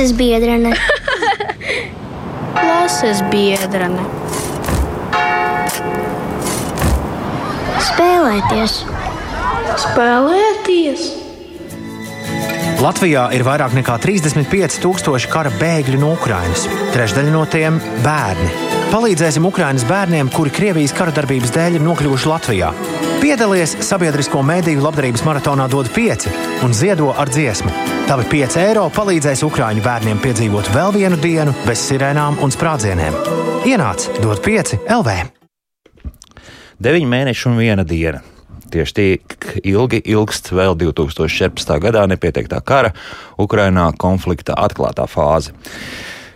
Klases biedrene. Klases biedrene. Spēlēties. Spēlēties. Latvijā ir vairāk nekā 35,000 kara bēgļu no Ukrainas. Trešdaļa no tiem - bērni. Palīdzēsim Ukraiņas bērniem, kuri Krievijas kara darbības dēļ ir nokļuvuši Latvijā. Piedalies sabiedrisko mediju labdarības maratonā DOT 5 un ziedo ar dziesmu. Tavi 5 eiro palīdzēs Ukrāņu bērniem piedzīvot vēl vienu dienu bez sirēnām un sprādzieniem. Ienāc DOT 5 LV! 9 mēneši un viena diena. Tieši tik ilgi ilgst vēl 2014. gadā nepieteiktā kara Ukrainā konflikta atklātā fāze.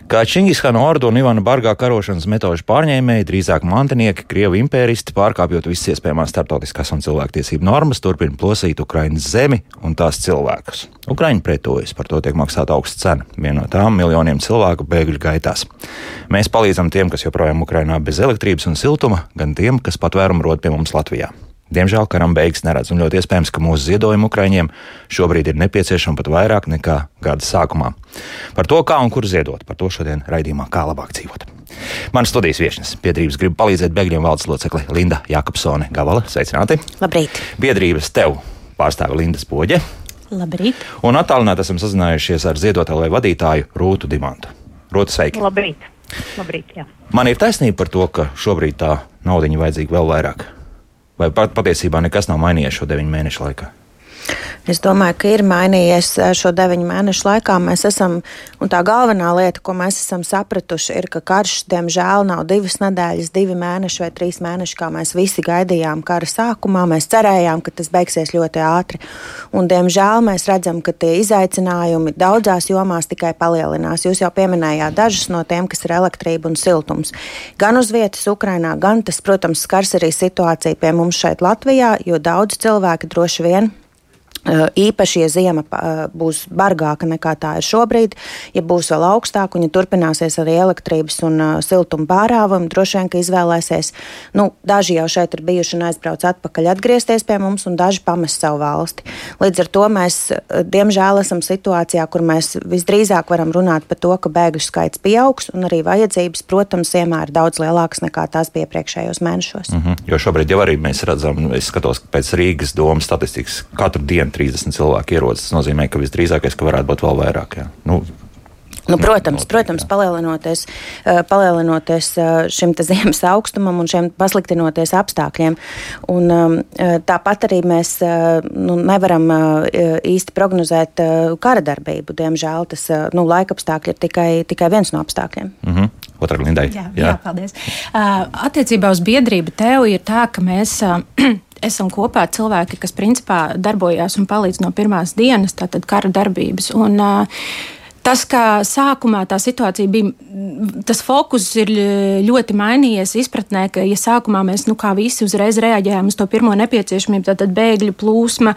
Kā Čingishana ordu un Ivana Bargā karošanas metožu pārņēmēji, drīzāk mantinieki, krievu impēristi, pārkāpjot visas iespējamās starptautiskās un cilvēktiesību normas, turpina plosīt Ukraiņas zemi un tās cilvēkus. Ukraiņi pretojas, par to tiek maksāta augsta cena, viena no tām miljoniem cilvēku bēgļu gaitās. Mēs palīdzam tiem, kas joprojām Ukrainā bez elektrības un siltuma, gan tiem, kas patvērumu rod pie mums Latvijā. Diemžēl karam beigas neredz, un ļoti iespējams, ka mūsu ziedojumi Ukraiņiem šobrīd ir nepieciešami pat vairāk nekā gada sākumā. Par to, kā un kur ziedot, par to šodien raidījumā Kā labāk dzīvot. Manas studijas viesnes biedrības grib palīdzēt bēgļiem valdes locekli Linda Jakobsone Gavala. Sveicināti! Labrīt! Biedrības tev pārstāve Linda Spoģe. Labrīt! Un attālināti esam sazinājušies ar ziedotāju vadītāju Rūtu Dimantu. Rūtu, sveiki! Labrīt! Labrīt jā. Man ir taisnība par to, ka šobrīd tā naudiņa vajadzīga vēl vairāk. Vai pat, patiesībā nekas nav mainījies šo deviņu mēnešu laikā? Es domāju, ka ir mainījies šo deviņu mēnešu laikā. Mēs esam, un tā galvenā lieta, ko mēs esam sapratuši, ir, ka karš, diemžēl, nav divas nedēļas, divi mēneši vai trīs mēneši, kā mēs visi gaidījām kara sākumā. Mēs cerējām, ka tas beigsies ļoti ātri. Un, diemžēl mēs redzam, ka tie izaicinājumi daudzās jomās tikai palielinās. Jūs jau pieminējāt dažus no tiem, kas ir elektrība un siltums. Gan uz vietas Ukrainā, gan tas, protams, skars arī situāciju pie mums šeit Latvijā, jo daudz cilvēki droši vien Īpaši, ja zima būs bargāka nekā tā ir šobrīd, ja būs vēl augstāka un ja turpināsies arī elektrības un siltuma pārāvumi, droši vien, ka izvēlēsies. Nu, daži jau šeit ir bijuši un aizbrauc atpakaļ atgriezties pie mums, un daži pamest savu valsti. Līdz ar to mēs, diemžēl, esam situācijā, kur mēs visdrīzāk varam runāt par to, ka bēgļu skaits pieaugs, un arī vajadzības, protams, vienmēr ir daudz lielākas nekā tās bija iepriekšējos mēnešos. Mm -hmm. Jo šobrīd jau arī mēs redzam, es skatos pēc Rīgas domas statistikas, katru dienu 30 cilvēki ierodas. Tas nozīmē, ka visdrīzākais, ka varētu būt vēl vairāk. Jā. Nu, Nu, protams, notiek, protams palielinoties, eh, palielinoties eh, šim ziemas augstumam un šiem pasliktinoties apstākļiem. Un, eh, tāpat arī mēs nu, nevaram īsti prognozēt kara darbību. Diemžēl tas nu, laika apstākļi ir tikai, tikai viens no apstākļiem. Mm -hmm. Otra Lindai. Jā, jā. jā paldies. Attiecībā uz biedrību tev ir tā, ka mēs. Esam kopā cilvēki, kas principā darbojās un palīdz no pirmās dienas, tātad kara darbības. Un, Tas, kā sākumā tā situācija bija, tas fokus ir ļoti mainījies izpratnē, ka, ja sākumā mēs nu, visi uzreiz reaģējām uz to pirmo nepieciešamību, tad bēgļu plūsma,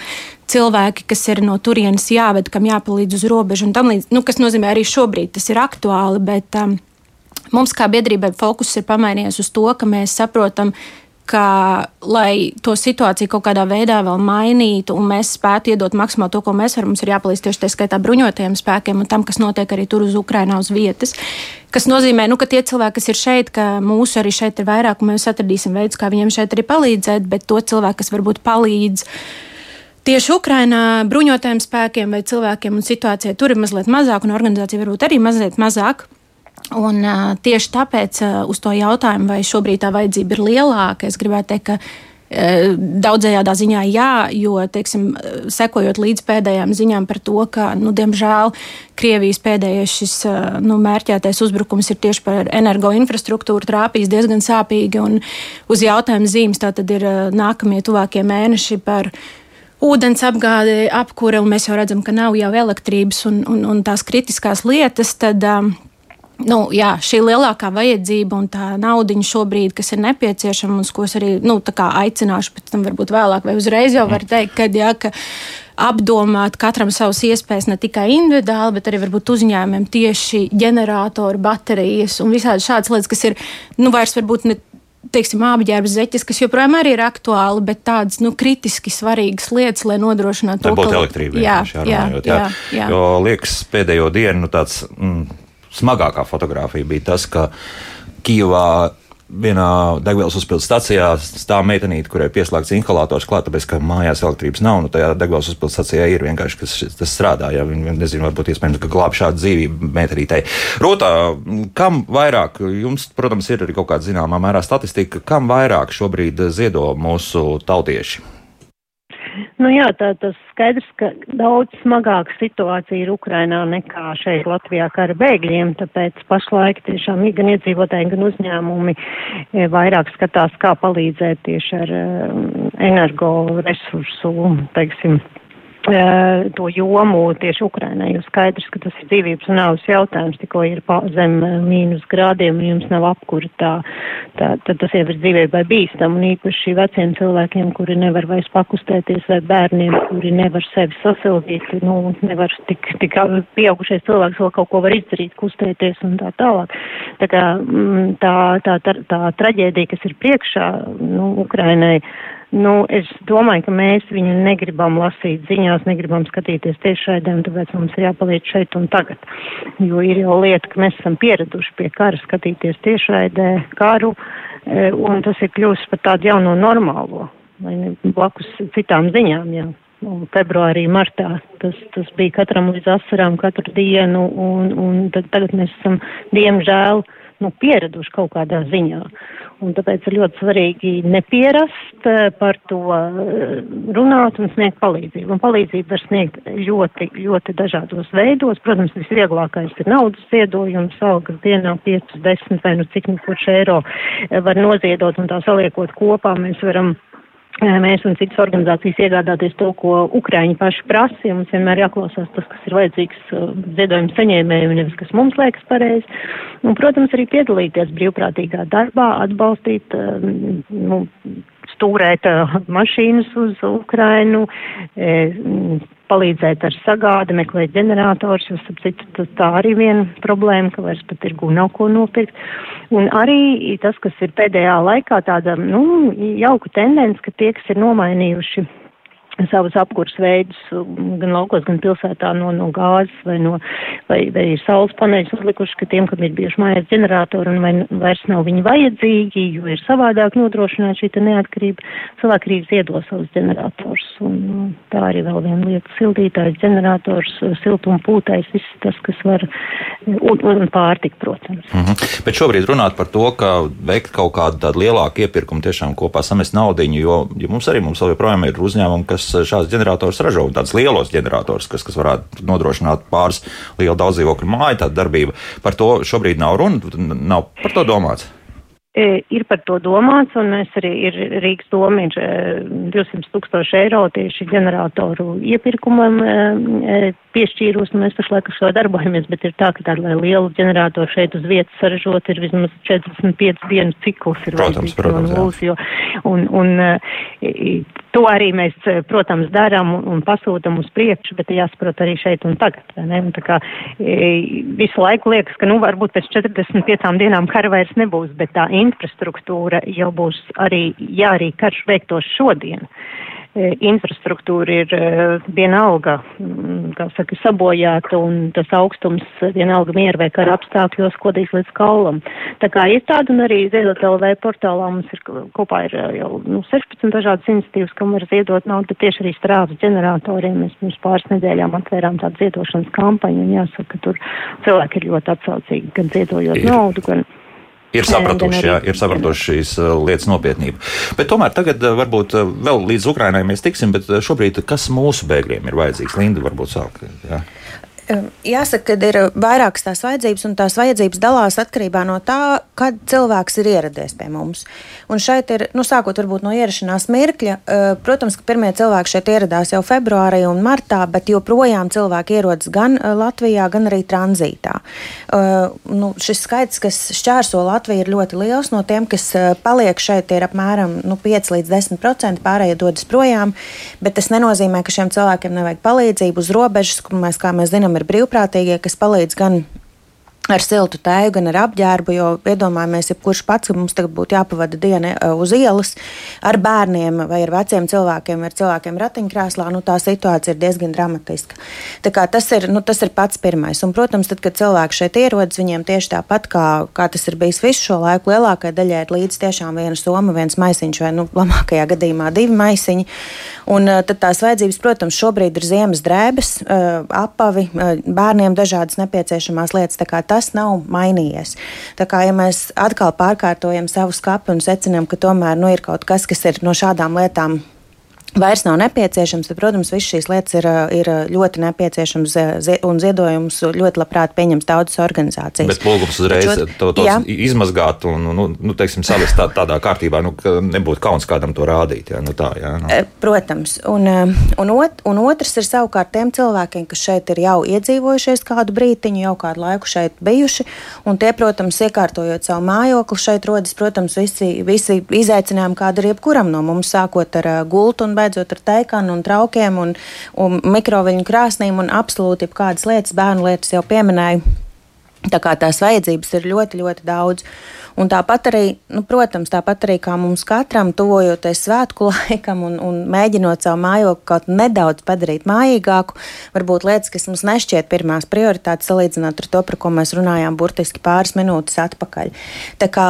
cilvēki, kas ir no turienes jāved, kam jāpalīdz uz robežu un tam līdzīgi, nu, kas nozīmē arī šobrīd tas ir aktuāli, bet um, mums kā biedrībai fokus ir pamainījies uz to, ka mēs saprotam, ka, lai to situāciju kaut kādā veidā vēl mainītu un mēs spētu iedot maksimāli to, ko mēs varam, mums ir jāpalīdz tieši tā skaitā bruņotajiem spēkiem un tam, kas notiek arī tur uz Ukrainā uz vietas. Tas nozīmē, nu, ka tie cilvēki, kas ir šeit, ka mūsu arī šeit ir vairāk, un mēs atradīsim veidus, kā viņiem šeit arī palīdzēt, bet to cilvēku, kas varbūt palīdz. Tieši Ukrainā bruņotajiem spēkiem vai cilvēkiem un situācijai tur ir mazliet mazāk, un organizācija varbūt arī mazliet mazāk. Un, uh, tieši tāpēc uh, uz to jautājumu, vai šobrīd tā vajadzība ir lielāka, es gribētu teikt, ka uh, daudzējādā ziņā jā, jo, teiksim, sekojot līdz pēdējām ziņām par to, ka, nu, diemžēl, Krievijas pēdējais šis nu, mērķētais uzbrukums ir tieši par energoinfrastruktūru trāpījis diezgan sāpīgi, un uz jautājumu zīmes tā tad ir nākamie tuvākie mēneši par ūdens apgāde, apkūra, un mēs jau redzam, ka nav jau elektrības un, un, un tās kritiskās lietas, tad um, nu, jā, šī lielākā vajadzība un tā naudiņa šobrīd, kas ir nepieciešama, uz ko es arī nu, aicināšu, pēc tam varbūt vēlāk vai uzreiz jau var teikt, ka, jā, ka apdomāt katram savas iespējas ne tikai individuāli, bet arī varbūt uzņēmumiem tieši ģeneratoru, baterijas un visādi šādas lietas, kas ir, nu, vairs varbūt ne teiksim, apģērba zeķes, kas joprojām ir aktuāli, bet tādas nu, kritiski svarīgas lietas, lai nodrošinātu to, ka būtu elektrība. Jā, jā, jā, jā, jā. Jo liekas, pēdējo dienu nu, tāds mm, smagākā fotografija bija tas, ka Kijavā vienā degvielas uzpildes stacijā stāv meitenīte, kurai pieslēgts inhalators klāt, tāpēc, ka mājās elektrības nav. Nu, tajā degvielas uzpildes stacijā ir vienkārši, kas tas strādā. Ja viņi nezina, varbūt iespējams, ka glāb šādu dzīvību meitenītei. Rotā, kam vairāk, jums, protams, ir arī kaut kāda zināmā mērā statistika, kam vairāk šobrīd ziedo mūsu tautieši? Nu jā, tā tas skaidrs, ka daudz smagāka situācija ir Ukrainā nekā šeit Latvijā kara bēgļiem, tāpēc pašlaik tiešām gan iedzīvotāji, gan uzņēmumi eh, vairāk skatās, kā palīdzēt tieši ar eh, energoresursu, teiksim, to jomu tieši Ukrainai, jo skaidrs, ka tas ir dzīvības un nāves jautājums, tikko ir zem mīnus grādiem un jums nav apkura, tā, tā, tad tas jau ir dzīvībai bīstam un īpaši veciem cilvēkiem, kuri nevar vairs pakustēties vai bērniem, kuri nevar sevi sasildīt, nu, nevar tik, tik pieaugušais cilvēks vēl kaut ko var izdarīt, kustēties un tā tālāk. Tā kā tā, tā, tā, tā traģēdija, kas ir priekšā, nu, Ukrainai, Nu, es domāju, ka mēs viņu negribam lasīt ziņās, negribam skatīties tiešraidē, un tāpēc mums ir jāpaliek šeit un tagad. Jo ir jau lieta, ka mēs esam pieraduši pie kara skatīties tiešraidē karu, e, un tas ir kļūst par tādu jauno normālo, vai ne blakus citām ziņām jau. Februārī, martā tas, tas bija katram līdz asarām katru dienu, un, un tad, tagad mēs esam, diemžēl, nu, pieraduši kaut kādā ziņā. Un tāpēc ir ļoti svarīgi nepierast eh, par to eh, runāt un sniegt palīdzību. Un palīdzību var sniegt ļoti, ļoti dažādos veidos. Protams, visvieglākais ir naudas ziedojums, algas dienā 5, 10 vai nu cik nu kurš eiro eh, var noziedot un tā saliekot kopā. Mēs varam mēs un citas organizācijas iegādāties to, ko Ukraiņi paši prasa, ja mums vienmēr jāklausās tas, kas ir vajadzīgs ziedojuma saņēmējiem, nevis kas mums liekas pareizi. Un, protams, arī piedalīties brīvprātīgā darbā, atbalstīt, nu, stūrēt mašīnas uz Ukrainu, palīdzēt ar sagādi, meklēt ģenerators, jo, ap citu, tā arī viena problēma, ka vairs pat tirgu nav ko nopirkt. Un arī tas, kas ir pēdējā laikā tāda, nu, jauka tendence, ka tie, kas ir nomainījuši savus apkurs veidus gan laukos, gan pilsētā no, no gāzes vai, no, vai, vai ir saules paneļus uzlikuši, ka tiem, kam ir bijuši mājās ģeneratori un vai, vairs nav viņi vajadzīgi, jo ir savādāk nodrošināt šī neatkarība, cilvēki arī ziedo savus ģenerators. Un tā arī vēl viena lieta - sildītājs, ģenerators, siltuma pūtais, viss tas, kas var, un, un pārtika, protams. Mm -hmm. Bet šobrīd runāt par to, ka veikt kaut kādu tādu lielāku iepirkumu, tiešām kopā samest naudiņu, jo ja mums arī mums vēl joprojām ir uzņēmumi, kas kas šāds ģenerators ražo, tādus lielos ģenerators, kas, kas varētu nodrošināt pāris lielu daudzdzīvokļu māju tādu darbību. Par to šobrīd nav runa, nav par to domāts. E, ir par to domāts, un mēs arī ir Rīgas doma ir 200 e, tūkstoši eiro tieši ģeneratoru iepirkumam e, piešķīrus, un mēs pašlaik ar šo darbojamies, bet ir tā, ka tādu, lai lielu ģeneratoru šeit uz vietas saražot, ir vismaz 45 dienu cikls ir protams, protams, no mūsu, jo, un, un to arī mēs, protams, darām un, pasūtam uz priekšu, bet jāsaprot arī šeit un tagad, vai ne? Un tā kā visu laiku liekas, ka, nu, varbūt pēc 45 dienām kara vairs nebūs, bet tā infrastruktūra jau būs arī, arī karš veiktos šodien. E, infrastruktūra ir e, vienalga, mm, kā saka, sabojāta un tas augstums vienalga mieru vai kara apstākļos kodīs līdz kaulam. Tā kā ir tāda un arī Ziedot LV portālā mums ir kopā ir e, jau nu, 16 dažādas iniciatīvas, kam var ziedot naudu, bet tieši arī strāvas ģeneratoriem. Mēs pirms pāris nedēļām atvērām tādu ziedošanas kampaņu un jāsaka, ka tur cilvēki ir ļoti atsaucīgi, gan ziedojot ir. naudu, gan Ir sapratuši, jā, ir sapratuši šīs uh, lietas nopietnību. Bet tomēr tagad uh, varbūt uh, vēl līdz Ukrainai mēs tiksim, bet šobrīd kas mūsu bēgļiem ir vajadzīgs? Linda varbūt sāk. Jā. Jāsaka, ka ir vairākas tās vajadzības, un tās vajadzības dalās atkarībā no tā, kad cilvēks ir ieradies pie mums. Un šeit ir, nu, sākot varbūt no ierašanās mirkļa, protams, ka pirmie cilvēki šeit ieradās jau februārī un martā, bet joprojām cilvēki ierodas gan Latvijā, gan arī tranzītā. Nu, šis skaits, kas šķērso Latviju, ir ļoti liels. No tiem, kas paliek šeit, ir apmēram nu, 5 līdz 10%, pārējie dodas projām, bet tas nenozīmē, ka šiem cilvēkiem nevajag palīdzību uz robežas, kur mēs, kā mēs zinām, ir brīvprātīgie, kas palīdz gan ar siltu tēju, gan ar apģērbu. Jo iedomājamies, ja kurš pats mums tagad būtu jāpavada diena e, uz ielas ar bērniem vai ar veciem cilvēkiem, ar cilvēkiem ratiņkrēslā, nu, tā situācija ir diezgan dramatiska. Tas ir, nu, tas ir pats pirmais. Un, protams, tad, kad cilvēki šeit ierodas, viņiem tieši tāpat kā, kā tas ir bijis visu šo laiku, lielākajai daļai ir līdzi tiešām viena soma, viens maisiņš vai, nu, labākajā gadījumā divi maisiņi. Un e, tad tās vajadzības, protams, šobrīd ir ziemas drēbes, e, apavi, bērniem dažādas nepieciešamās lietas tas nav mainījies. Tā kā ja mēs atkal pārkārtojam savu skatu un secinām, ka tomēr nu, ir kaut kas, kas ir no šādām lietām vairs nav nepieciešams, tad, protams, visas šīs lietas ir, ir ļoti nepieciešams un ziedojumus ļoti labprāt pieņems daudzas organizācijas. Bet lūgums uzreiz Tačot, to, to izmazgāt un, nu, nu, teiksim, salist tā, tādā kārtībā, nu, ka nebūtu kauns kādam to rādīt. Jā, nu tā, jā, nu. Protams, un, un, ot, un otrs ir savukārt tiem cilvēkiem, kas šeit ir jau iedzīvojušies kādu brītiņu, jau kādu laiku šeit bijuši, un tie, protams, iekārtojot savu mājokli, šeit rodas, protams, visi, visi izaicinājumi, kāda ir jebkuram no mums, sākot ar gultu un beidzot ar teikanu un traukiem un, un mikroviļņu krāsnīm un absolūti kādas lietas, bērnu lietas jau pieminēju. Tā kā tās vajadzības ir ļoti, ļoti daudz. Un tāpat arī, nu, protams, tāpat arī kā mums katram, tuvojoties svētku laikam un, un mēģinot savu mājokli kaut nedaudz padarīt mājīgāku, varbūt lietas, kas mums nešķiet pirmās prioritātes, salīdzinot ar to, par ko mēs runājām burtiski pāris minūtes atpakaļ. Tā kā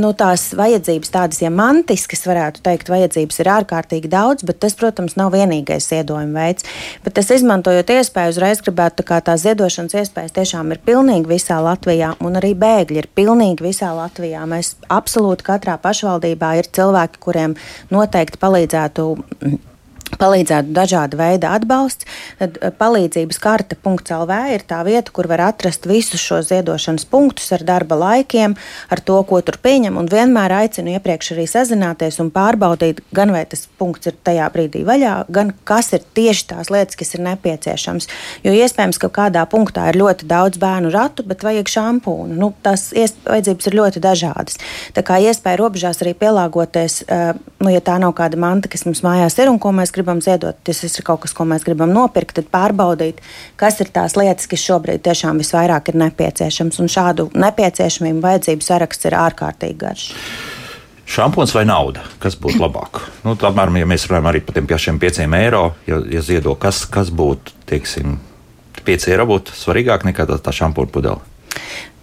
nu, tās vajadzības, tādas ja mantiskas, varētu teikt, vajadzības ir ārkārtīgi daudz, bet tas, protams, nav vienīgais ziedojuma veids. Bet es izmantojot iespēju, uzreiz gribētu tā kā tās ziedošanas iespējas tiešām ir pilnīgi visā Latvijā, un arī bēgļi ir pilnīgi visā Latvijā. Latvijā. Mēs absolūti katrā pašvaldībā ir cilvēki, kuriem noteikti palīdzētu palīdzētu dažāda veida atbalsts, tad eh, palīdzības karte.lv ir tā vieta, kur var atrast visus šos ziedošanas punktus ar darba laikiem, ar to, ko tur pieņem. Un vienmēr aicinu iepriekš arī sazināties un pārbaudīt, gan vai tas punkts ir tajā brīdī vaļā, gan kas ir tieši tās lietas, kas ir nepieciešams. Jo iespējams, ka kādā punktā ir ļoti daudz bērnu ratu, bet vajag šampūnu. Nu, tās vajadzības ir ļoti dažādas. Tā kā iespēja robežās arī pielāgoties, eh, nu, ja tā nav kāda manta, kas mums mājās ir un ko mēs gribam gribam ziedot, tas ir kaut kas, ko mēs gribam nopirkt, tad pārbaudīt, kas ir tās lietas, kas šobrīd tiešām visvairāk ir nepieciešams. Un šādu nepieciešamību vajadzību saraksts ir ārkārtīgi garš. Šampūns vai nauda? Kas būtu labāk? Nu, apmēram, ja mēs runājam arī par tiem pašiem pieciem eiro, ja, ja ziedo, kas, kas būtu, teiksim, 5 eiro būtu svarīgāk nekā tā, tā šampūna pudele?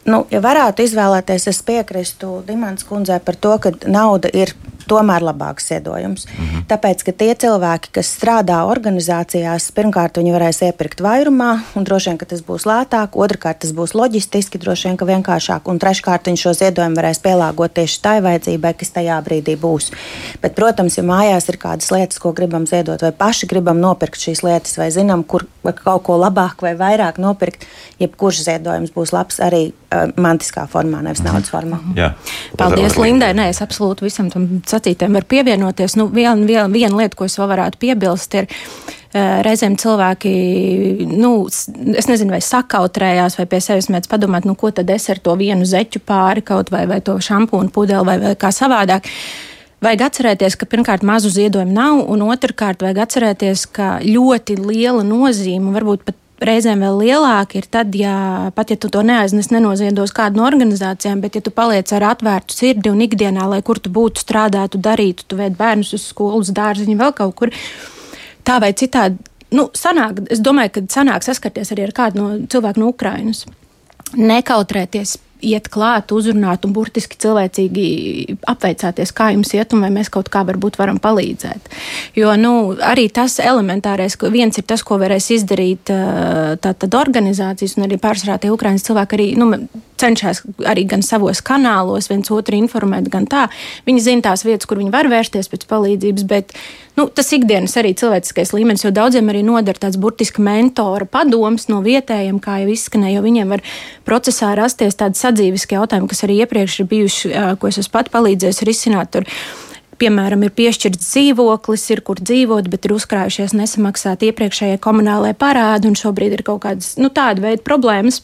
Nu, ja varētu izvēlēties, es piekrītu Dimants kundzei par to, ka nauda ir tomēr labāks ziedojums. Mm -hmm. Tāpēc, ka tie cilvēki, kas strādā organizācijās, pirmkārt, viņi varēs iepirkt vairumā, un droši vien, ka tas būs lētāk, otrkārt, tas būs loģistiski, droši vien, ka vienkāršāk, un treškārt, viņi šo ziedojumu varēs pielāgot tieši tai vajadzībai, kas tajā brīdī būs. Bet, protams, ja mājās ir kādas lietas, ko gribam ziedot, vai paši gribam nopirkt šīs lietas, vai zinām, kur kaut ko labāk vai vairāk nopirkt, jebkurš ziedojums būs labs arī mantiskā formā, nevis naudas formā. Jā. Paldies, Lindai! Nē, es absolūti visam tam sacītēm var pievienoties. Nu, viena, viena, viena lieta, ko es vēl varētu piebilst, ir. Uh, reizēm cilvēki, nu, es nezinu, vai sakautrējās, vai pie sevis mēdz padomāt, nu, ko tad es ar to vienu zeķu pāri kaut vai, vai to šampūnu pudeli vai, vai kā savādāk. Vajag atcerēties, ka pirmkārt mazu ziedojumu nav, un otrkārt vajag atcerēties, ka ļoti liela nozīme, varbūt pat reizēm vēl lielāka ir tad, ja pat ja tu to neaiznes, nenoziedos kādu no organizācijām, bet ja tu paliec ar atvērtu sirdi un ikdienā, lai kur tu būtu, strādātu, darītu, tu ved bērnus uz skolas, dārziņu, vēl kaut kur tā vai citādi. Nu, sanāk, es domāju, ka sanāk saskarties arī ar kādu no cilvēku no Ukrainas. Nekautrēties iet klāt, uzrunāt un burtiski cilvēcīgi apveicāties, kā jums iet, un vai mēs kaut kā varbūt varam palīdzēt. Jo nu, arī tas elementārais, viens ir tas, ko varēs izdarīt tātad organizācijas, un arī pārsvarā tie Ukraiņas cilvēki arī. Nu, cenšas arī gan savos kanālos viens otru informēt, gan tā. Viņi zina tās vietas, kur viņi var vērsties pēc palīdzības, bet nu, tas ikdienas arī cilvēciskais līmenis, jo daudziem arī noder tāds burtiski mentora padoms no vietējiem, kā jau izskanēja, jo viņiem var procesā rasties tādi sadzīviski jautājumi, kas arī iepriekš ir bijuši, ko es esmu pat palīdzējis risināt. Tur piemēram, ir piešķirts dzīvoklis, ir kur dzīvot, bet ir uzkrājušies nesamaksāti iepriekšējie komunālajie parādi, un šobrīd ir kaut kādas nu, tāda veida problēmas.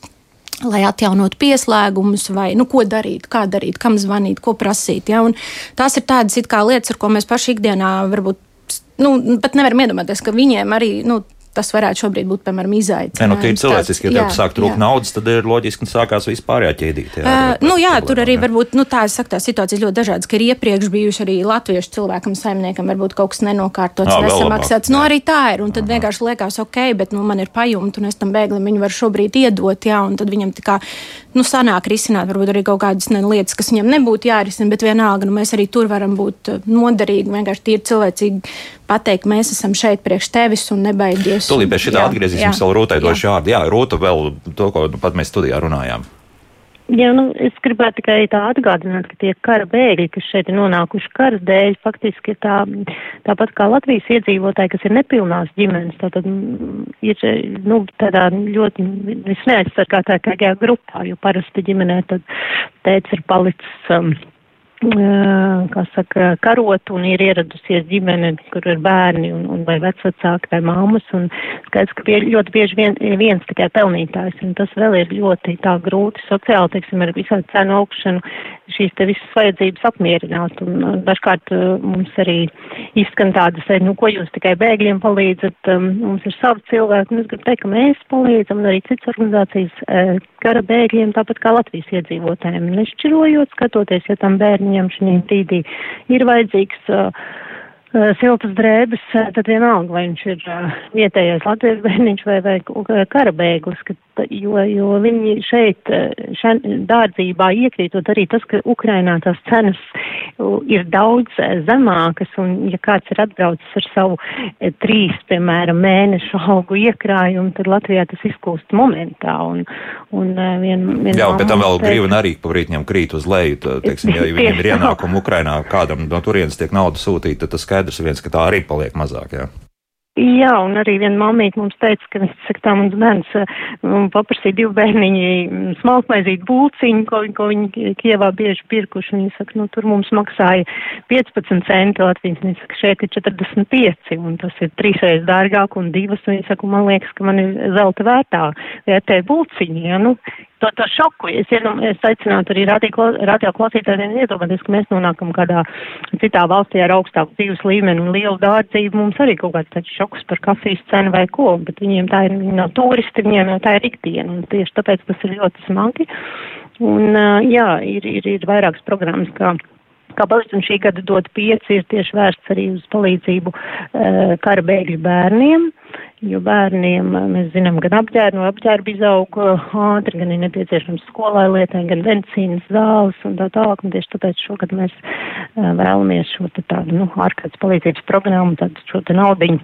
Lai atjaunotu pieslēgumus, vai nu, ko darīt, kā darīt, kam zvanīt, ko prasīt. Ja? Un tās ir tādas lietas, ar ko mēs paši ikdienā varbūt nu, pat nevaram iedomāties, ka viņiem arī nu, tas varētu šobrīd būt, piemēram, izaicinājums. Ne, nu, tīri cilvēciski, ja tev sāk trūkt naudas, tad ir loģiski, ka sākās vispārējā ķēdīte. Jā, uh, nu, jā tur arī varbūt, nu, tā es saku, tā situācija ļoti dažādas, ka ir iepriekš bijuši arī latviešu cilvēkam, saimniekam, varbūt kaut kas nenokārtots, nesamaksāts. Nu, arī tā ir, un tad Aha. vienkārši liekas, ok, bet, nu, man ir pajumta, un es tam bēglim viņu varu šobrīd iedot, jā, un tad viņam tā kā, nu, sanāk risināt varbūt arī kaut kādas ne, lietas, kas viņam nebūtu jārisina, bet vienalga, nu, mēs arī tur varam būt noderīgi, vienkārši tīri cilvēcīgi pateikt, mēs esam šeit priekš tevis un nebaidies. Tūlīt pēc šī atgriezīsimies vēl Rūtai došu vārdu. Jā, Rūta vēl to, ko pat mēs studijā runājām. Jā, nu, es gribētu tikai tā atgādināt, ka tie kara bēgļi, kas šeit ir nonākuši kara dēļ, faktiski ir tā, tāpat kā Latvijas iedzīvotāji, kas ir nepilnās ģimenes, tātad mm, ir, nu, tādā ļoti visneaizsargātākajā grupā, jo parasti ģimenē tad tēts ir palicis. Um, kā saka, karot un ir ieradusies ģimene, kur ir bērni un, un vai vecvecāki vai māmas, un skaidrs, ka pie, ļoti bieži vien, viens tikai pelnītājs, un tas vēl ir ļoti tā grūti sociāli, teiksim, ar visādi cenu augšanu šīs te visas vajadzības apmierināt, un dažkārt mums arī izskan tādas, nu, ko jūs tikai bēgļiem palīdzat, mums ir savi cilvēki, un es gribu teikt, ka mēs palīdzam, un arī citas organizācijas kara bēgļiem, tāpat kā Latvijas iedzīvotājiem, nešķirojot, skatoties, ja tam bērni viņam šī brīdī ir vajadzīgs uh, uh, siltas drēbes, uh, tad vienalga, vai viņš ir uh, vietējais latviešu bērniņš vai, vai karabēglis, ka jo, jo viņi šeit šen, dārdzībā iekrītot arī tas, ka Ukrainā tās cenas ir daudz zemākas, un ja kāds ir atbraucis ar savu trīs, piemēram, mēnešu augu iekrājumu, tad Latvijā tas izkūst momentā. Un, un vien, vien Jā, un pēc tam vēl grīva arī pavrīt viņam krīt uz leju, tā, teiksim, ja viņiem ir ienākumi Ukrainā, kādam no turienes tiek nauda sūtīta, tad tas skaidrs viens, ka tā arī paliek mazāk. Jā. Jā, un arī viena mamīte mums teica, ka saka, tā mums bērns um, paprasīja divu bērniņu mm, smalkmaizīt būciņu, ko, ko viņi Kievā bieži pirkuši. Viņi saka, nu tur mums maksāja 15 centi Latvijas, viņi saka, šeit ir 45, un tas ir trīsreiz dārgāk un divas, un viņi saka, man liekas, ka man ir zelta vērtā vērtē būciņu, ja, nu, to, to šoku. Es, iedom, es aicinātu arī radio klausītājiem iedomāties, ka mēs nonākam kādā citā valstī ar augstāku dzīves līmeni un lielu dārdzību. Mums arī kaut kāds tāds šoks par kafijas cenu vai ko, bet viņiem tā ir, viņi nav turisti, viņiem jau tā ir ikdiena. Un tieši tāpēc tas ir ļoti smagi. Un, jā, ir, ir, ir vairākas programmas, kā palīdz, un šī gada dot pieci ir tieši vērsts arī uz palīdzību uh, kara bēgļu bērniem jo bērniem mēs zinām, gan apģērbu, no apģērbu izauga ātri, gan ir nepieciešams skolai lietai, gan medicīnas zāles un tā tālāk. Un tieši tāpēc šogad mēs vēlamies šo tādu, nu, ārkārtas palīdzības programmu, tādu šo te naudiņu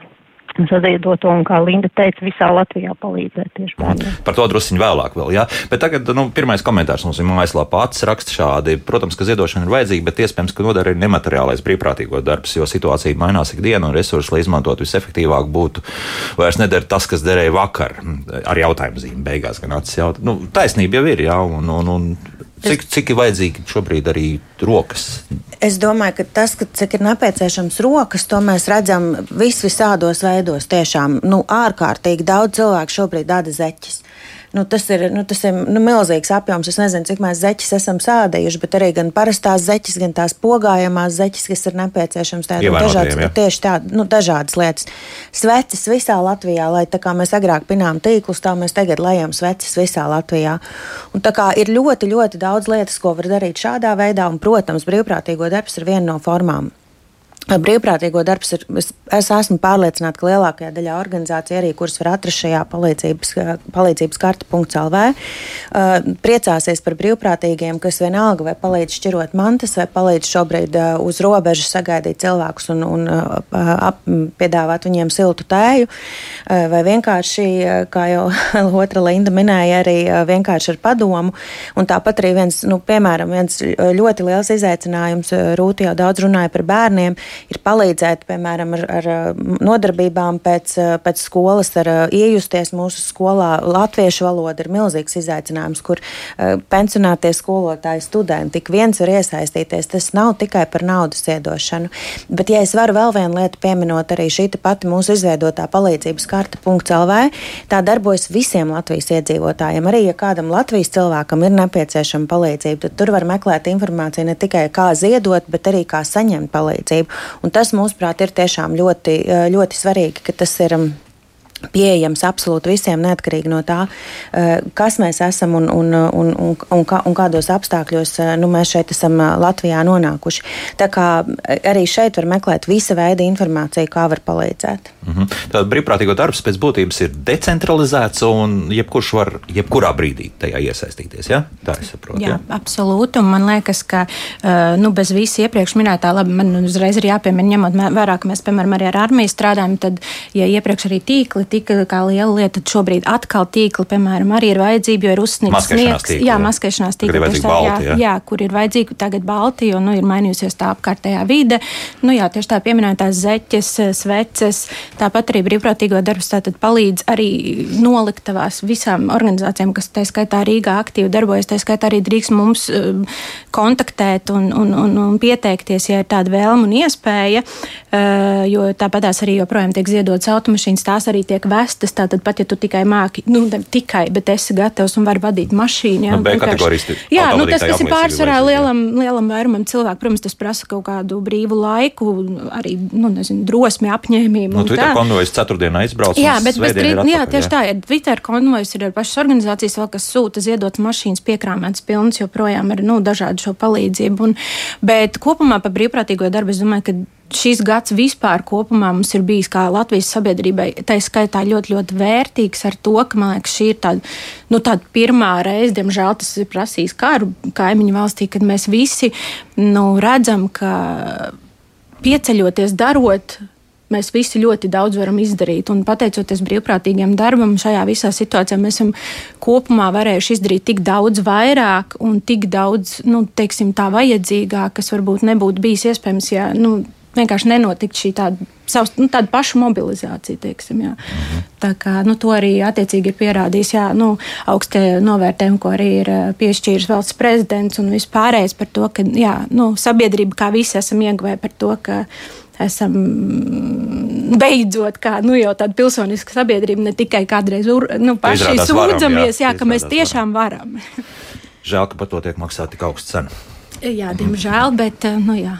saziedoto un, kā Linda teica, visā Latvijā palīdzēt tieši bērniem. Par to drusciņu vēlāk vēl, jā. Bet tagad, nu, pirmais komentārs mums ir mājaslapā pats raksta šādi. Protams, ka ziedošana ir vajadzīga, bet iespējams, ka nodara arī nemateriālais brīvprātīgo darbs, jo situācija mainās ikdienu un resursi, lai izmantotu visefektīvāk, būtu vairs nedara tas, kas derēja vakar. Ar jautājumu zīmi beigās gan acis jautāt. Nu, taisnība jau ir, jā, un, un, un Cik, cik ir vajadzīgi šobrīd arī rokas? Es domāju, ka tas, ka cik ir nepieciešams rokas, to mēs redzam vis visādos veidos. Tiešām nu, ārkārtīgi daudz cilvēku šobrīd dada zeķis nu, tas ir, nu, tas ir nu, milzīgs apjoms. Es nezinu, cik mēs zeķes esam sādījuši, bet arī gan parastās zeķes, gan tās pogājamās zeķes, kas ir nepieciešams. Tā ir dažādas, ja? tieši tā, nu, dažādas lietas. Sveces visā Latvijā, lai tā kā mēs agrāk pinām tīklus, tā mēs tagad lejam sveces visā Latvijā. Un tā kā ir ļoti, ļoti daudz lietas, ko var darīt šādā veidā, un, protams, brīvprātīgo darbs ir viena no formām. Brīvprātīgo darbs ir. Es, es esmu pārliecināta, ka lielākajā daļā organizācija, arī kuras var atrast šajā palīdzības, palīdzības karta.lv, uh, priecāsies par brīvprātīgiem, kas vienalga vai palīdz šķirot mantas, vai palīdz šobrīd uh, uz robežas sagaidīt cilvēkus un, un uh, ap, piedāvāt viņiem siltu tēju, vai vienkārši, kā jau otra Linda minēja, arī vienkārši ar padomu. Un tāpat arī viens, nu, piemēram, viens ļoti liels izaicinājums, Rūti jau daudz runāja par bērniem ir palīdzēt, piemēram, ar, ar nodarbībām pēc, pēc skolas, ar iejusties mūsu skolā. Latviešu valoda ir milzīgs izaicinājums, kur pensionātie skolotāji, studenti tik viens var iesaistīties. Tas nav tikai par naudas iedošanu. Bet, ja es varu vēl vienu lietu pieminot, arī šī pati mūsu izveidotā palīdzības karta.lv, tā darbojas visiem Latvijas iedzīvotājiem. Arī, ja kādam Latvijas cilvēkam ir nepieciešama palīdzība, tad tur var meklēt informāciju ne tikai kā ziedot, bet arī kā saņemt palīdzību. Un tas, mūsuprāt, ir tiešām ļoti, ļoti svarīgi, ka tas ir pieejams absolūti visiem, neatkarīgi no tā, eh, kas mēs esam un, un, un, un, un, kā, un kādos apstākļos eh, nu, mēs šeit esam eh, Latvijā nonākuši. Tā kā arī šeit var meklēt visa veida informāciju, kā var palīdzēt. Mm -hmm. Tātad brīvprātīgo darbs pēc būtības ir decentralizēts un jebkurš var jebkurā brīdī tajā iesaistīties. Ja? Tā es saprotu. Jā, ja? absolūti. Un man liekas, ka nu, bez visa iepriekš minētā, labi, man uzreiz ir jāpiemina, ņemot vērā, ka mēs, piemēram, arī ar armiju strādājam, tad, ja iepriekš arī tīkli tika kā liela lieta. Šobrīd atkal tīkli, piemēram, arī ir vajadzība, jo ir uzsnigts sniegs. Tīkli, jā, maskēšanās tīkli. Ir tā, balti, jā, jā, kur ir vajadzīga tagad balti, jo nu, ir mainījusies tā apkārtējā vide. Nu, jā, tieši tā pieminētās zeķes, sveces, tāpat arī brīvprātīgo darbs palīdz arī noliktavās visām organizācijām, kas tā skaitā Rīgā aktīvi darbojas. Tā skaitā arī drīkst mums um, kontaktēt un, un, un, un pieteikties, ja ir tāda vēlme un iespēja, uh, jo tāpatās arī joprojām tiek ziedotas automašīnas, tās arī tiek tiek vestas. Tātad, pat ja tu tikai māki, nu, ne tikai, bet esi gatavs un vari vadīt mašīnu. Jā, nu, B kategorijas jā nu, tas, kas ir pārsvarā lielam, lielam vairumam cilvēku, protams, tas prasa kaut kādu brīvu laiku, arī nu, nezinu, drosmi, apņēmību. Nu, Twitter konvojas ceturtdienā izbrauc. Jā, bet, bet ir atpakaļ, jā, tieši jā. tā, ir Twitter konvojas ir ar pašas organizācijas, vēl, kas sūta ziedotas mašīnas piekrāmētas pilnas, joprojām ir nu, dažādu šo palīdzību. Un, bet kopumā par brīvprātīgo darbu es domāju, ka šis gads vispār kopumā mums ir bijis kā Latvijas sabiedrībai, tā skaitā ļoti, ļoti vērtīgs ar to, ka man liekas, šī ir tāda, nu, tāda pirmā reize, diemžēl tas ir prasījis karu kaimiņu valstī, kad mēs visi nu, redzam, ka pieceļoties, darot. Mēs visi ļoti daudz varam izdarīt, un pateicoties brīvprātīgiem darbam, šajā visā situācijā mēs esam kopumā varējuši izdarīt tik daudz vairāk un tik daudz, nu, teiksim, tā vajadzīgāk, kas varbūt nebūtu bijis iespējams, ja nu, vienkārši nenotikt šī tāda, savs, nu, tāda paša mobilizācija. Teiksim, jā. mhm. Tā kā, nu, to arī attiecīgi ir pierādījis jā, nu, augstie novērtējumi, ko arī ir piešķīris valsts prezidents un vispārējais par to, ka jā, nu, sabiedrība kā visi esam ieguvēji par to, ka esam beidzot, kā nu, jau tāda pilsoniska sabiedrība, ne tikai kādreiz nu, paši sūdzamies, jā, jā, ka mēs tiešām varam. Žēl, ka par to tiek maksāta tik augsta cena. Jā, diemžēl, bet nu, jā.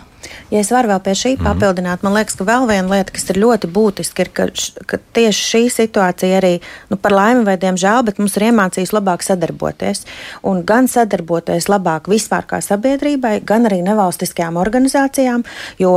Ja es varu vēl pie šī mm. papildināt, man liekas, ka vēl viena lieta, kas ir ļoti būtiska, ir, ka, ka tieši šī situācija arī, nu, par laimi vai diemžēl, bet mums ir iemācījis labāk sadarboties. Un gan sadarboties labāk vispār kā sabiedrībai, gan arī nevalstiskajām organizācijām, jo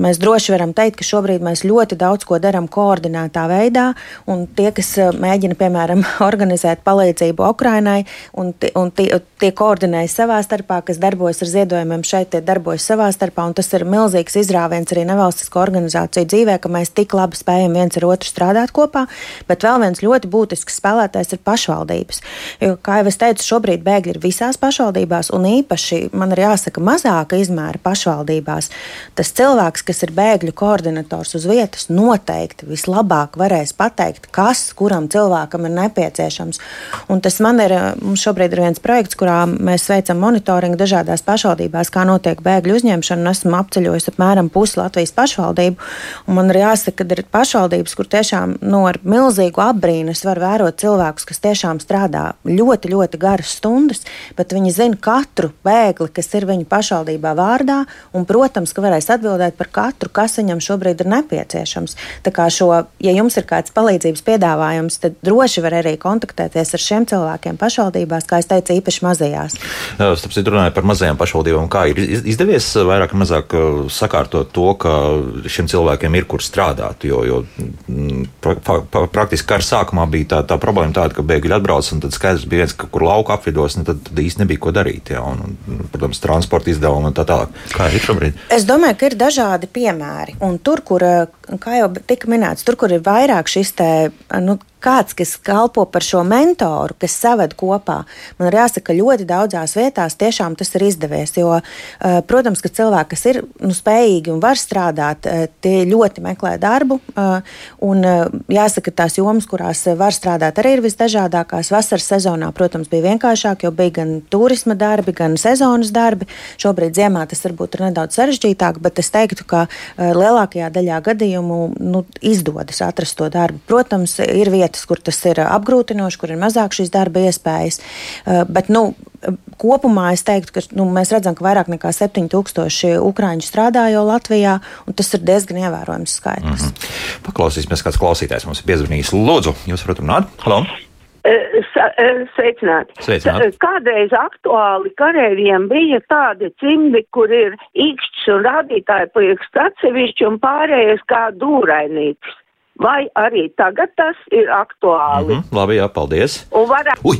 mēs droši varam teikt, ka šobrīd mēs ļoti daudz ko darām koordinētā veidā, un tie, kas eh, mēģina, piemēram, organizēt palīdzību Ukrainai, un, un tie, tie koordinējas savā starpā, kas darbojas ar ziedojumiem šeit, tie darbojas savā starpā un tas ir milzīgs izrāviens arī nevalstisko organizāciju dzīvē, ka mēs tik labi spējam viens ar otru strādāt kopā. Bet vēl viens ļoti būtisks spēlētājs ir pašvaldības. Jo, kā jau es teicu, šobrīd bēgļi ir visās pašvaldībās, un īpaši man ir jāsaka, mazāka izmēra pašvaldībās. Tas cilvēks, kas ir bēgļu koordinators uz vietas, noteikti vislabāk varēs pateikt, kas kuram cilvēkam ir nepieciešams. Un tas man ir, mums šobrīd ir viens projekts, kurā mēs veicam monitoringu dažādās pašvaldībās, kā notiek bēgļu uzņemšana esmu apceļojis apmēram pusi Latvijas pašvaldību. Man ir jāsaka, ka ir pašvaldības, kur tiešām nu, ar milzīgu apbrīnu var vērot cilvēkus, kas tiešām strādā ļoti, ļoti garas stundas, bet viņi zina katru bēgli, kas ir viņu pašvaldībā vārdā, un, protams, ka varēs atbildēt par katru, kas viņam šobrīd ir nepieciešams. Tā kā šo, ja jums ir kāds palīdzības piedāvājums, tad droši var arī kontaktēties ar šiem cilvēkiem pašvaldībās, kā es teicu, īpaši mazajās. Starp citu, runājot par mazajām pašvaldībām, kā ir izdevies vairāk vai mazāk uh, sakārtot to, ka šiem cilvēkiem ir kur strādāt. Jo, jo mm, pra, pra, praktiski kara sākumā bija tā, tā problēma tāda, ka bēgļi atbrauc un tad skaidrs bija viens, ka kur lauka apvidos, nu, tad, tad īsti nebija ko darīt. Jā, un, un, protams, transporta izdevumi un tā tālāk. Kā ir šobrīd? Es domāju, ka ir dažādi piemēri. Un tur, kur, kā jau tika minēts, tur, kur ir vairāk šis te, nu, kāds, kas kalpo par šo mentoru, kas saved kopā. Man ir jāsaka, ka ļoti daudzās vietās tiešām tas ir izdevies. Jo, eh, protams, ka cilvēki, kas ir nu, spējīgi un var strādāt, eh, tie ļoti meklē darbu. eh, Un jāsaka, tās jomas, kurās var strādāt, arī ir visdažādākās. Vasaras sezonā, protams, bija vienkāršāk, jo bija gan turisma darbi, gan sezonas darbi. Šobrīd ziemā tas varbūt ir nedaudz sarežģītāk, bet es teiktu, ka lielākajā daļā gadījumu nu, izdodas atrast to darbu. Protams, ir vietas, kur tas ir apgrūtinoši, kur ir mazāk šīs darba iespējas. Eh, Bet, nu, kopumā es teiktu, ka nu, mēs redzam, ka vairāk nekā 7000 ukrāņu strādā jau Latvijā, un tas ir diezgan ievērojams skaitlis. Mm -hmm. Paklausīsimies, kāds klausītājs mums ir piezvanījis. Lūdzu, jūs varat runāt? Halo! Eh, sa- eh, Sveicināti. Sveicināti. Tā- Kādreiz aktuāli kareiviem bija tādi cimdi, kur ir īkšķis un rādītāji priekst atsevišķi un pārējais kā dūrainīgs. Vai arī tagad tas ir aktuāli? Mm, labi, jā, paldies. Un varētu Ui,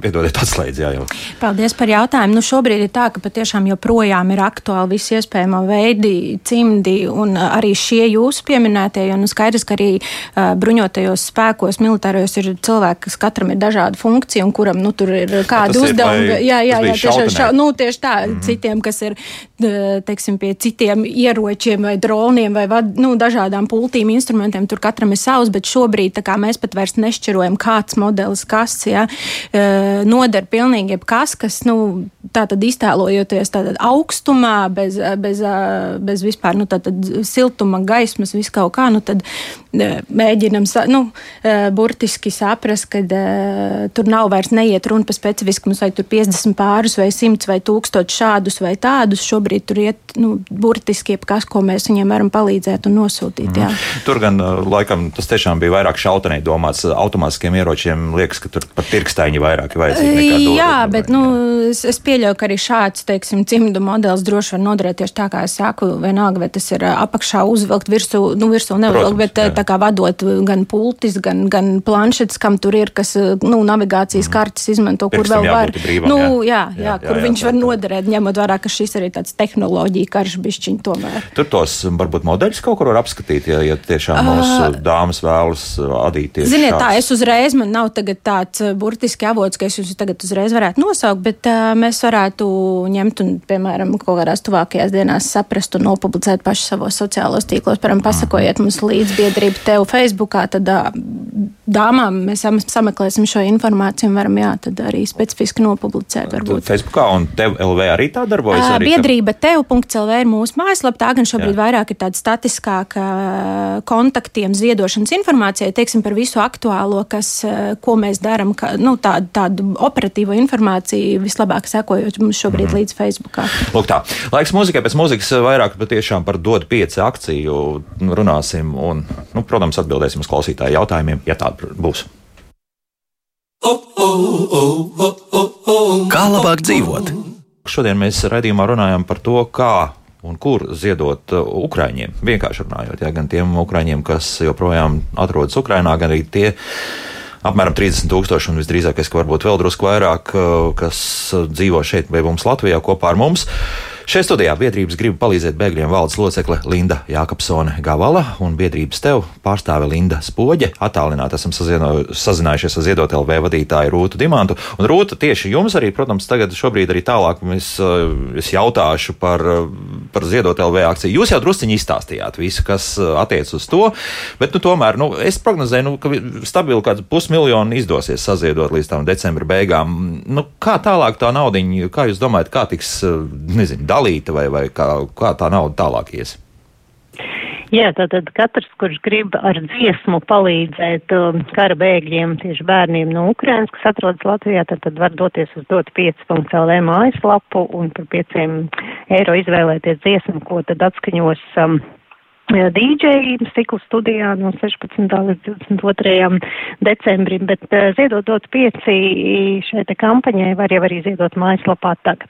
piedodiet, atslēdz, jā, jau. Paldies par jautājumu. Nu, šobrīd ir tā, ka patiešām joprojām ir aktuāli visi iespējamo veidi, cimdi un uh, arī šie jūsu pieminētie. Un skaidrs, ka arī uh, bruņotajos spēkos, militārajos ir cilvēki, kas katram ir dažāda funkcija un kuram nu, tur ir ir, uzdevumi. vai Jā, jā, jā šautenē? šā, nu, tieši tā. Mm -hmm. Citiem, kas ir uh, teiksim, pie citiem ieročiem vai droniem vai vad, nu, dažādām pultīm, instrumentiem, tur katram ir savs, bet šobrīd mēs pat vairs nešķirojam, kāds modelis, kas ja, uh, noder pilnīgi jebkas, kas, nu, tā tad iztēlojoties tādā augstumā, bez, bez, bez vispār, nu, tā tad siltuma, gaismas, vis kaut kā, nu, tad uh, mēģinam, nu, uh, burtiski saprast, ka tur nav vairs neiet runa par specifiskumus, vai tur 50 pārus, vai 100 vai 1000 šādus vai tādus. Šobrīd tur iet, nu, burtiski jebkas, ko mēs viņiem varam palīdzēt un nosūtīt. Jā. Tur gan, laikam, tas tiešām bija vairāk šautenē domāts. Automātiskiem ieročiem liekas, ka tur pat pirkstaiņi vairāk ir vajadzīgi. Jā, bet nu, es, es pieļauju, ka arī šāds teiksim, cimdu modelis droši var noderēt tieši tā, kā es saku. Vienalga, vai tas ir ā, apakšā uzvilkt, virsū, nu, virsū neuzvilkt, bet jā. tā kā vadot gan pultis, gan, gan planšets, kam tur ir, kas nu, navigācijas kartes izmanto, kur Pirkstam vēl var. brīvam, nu, jā. jā, jā, Jā, kur jā, jā, viņš tā, var noderēt, ņemot vērā, ka šis arī tāds tehnoloģija karš bišķiņ tomēr. Tur tos varbūt modeļus kaut kur var apskatīt, ja, ja tiešām mūsu dāmas vēlas uh, adīties. Ziniet, tā es uzreiz, man nav tāds uh, burtiski avots, ka es jūs tagad uzreiz varētu nosaukt, bet uh, mēs varētu ņemt un, piemēram, kaut kādās tuvākajās dienās saprast un nopublicēt paši savos sociālos tīklos. Piemēram, pasakojiet mums līdz biedrību tev Facebookā, tad uh, dāmām mēs sam sameklēsim šo informāciju un varam, jā, tad arī specifiski nopublicēt varbūt. Facebookā un tev LV arī tā darbojas. Ka- Biedrība tev.clv ir mūsu mājaslapa. Tā gan šobrīd Jā. Vairāk ir tāda statiskāka kontaktiem, ziedošanas informācijai, teiksim par visu aktuālo, kas, eh, ko mēs darām, nu, tādu, tādu operatīvo informāciju vislabāk sekojot mums šobrīd mm. līdz Facebookā. Lūk, tā. Laiks mūzikai, pēc mūzikas vairāk patiešām par dod pieci akciju runāsim un, nu, protams, atbildēsim uz klausītāju jautājumiem, ja tāda būs. Kā labāk dzīvot? Šodien mēs raidījumā runājam par to, kā un kur ziedot uh, Ukraiņiem. Vienkārši runājot, jā, gan tiem Ukraiņiem, kas joprojām atrodas Ukrainā, gan arī tie apmēram 30 tūkstoši un visdrīzākais, ka varbūt vēl drusku vairāk, uh, kas uh, dzīvo šeit pie mums Latvijā kopā ar mums. Šajā studijā biedrības grib palīdzēt bēgļiem valdes locekle Linda Jākapsone Gavala un biedrības tev pārstāve Linda Spoģe. Attālināti esam sazieno- sazinājušies ar Ziedot LV vadītāju Rūtu Dimantu. Un Rūta tieši jums arī, protams, tagad šobrīd arī tālāk mēs, uh, es jautāšu par, uh, par Ziedot LV akciju. Jūs jau drusciņi izstāstījāt visu, kas uh, attiec uz to, bet nu, tomēr nu, es prognozēju, nu, ka stabili kāds pusmiljonu izdosies saziedot līdz tam decembra beigām. Nu, kā tālāk tā naudiņa, kā jūs domājat, kā tiks, nezinu, dalīta vai, vai kā, kā tā nauda tālāk ies? Jā, tātad katrs, kurš grib ar dziesmu palīdzēt um, kara bēgļiem, tieši bērniem no Ukrainas, kas atrodas Latvijā, tad, tad var doties uz dot 5.lv mājaslapu un par 5 eiro izvēlēties dziesmu, ko tad atskaņos um, DJ stikla studijā no 16. līdz 22. decembrim, bet ziedot dot pieci šai te kampaņai var jau arī ziedot mājaslapā tagad.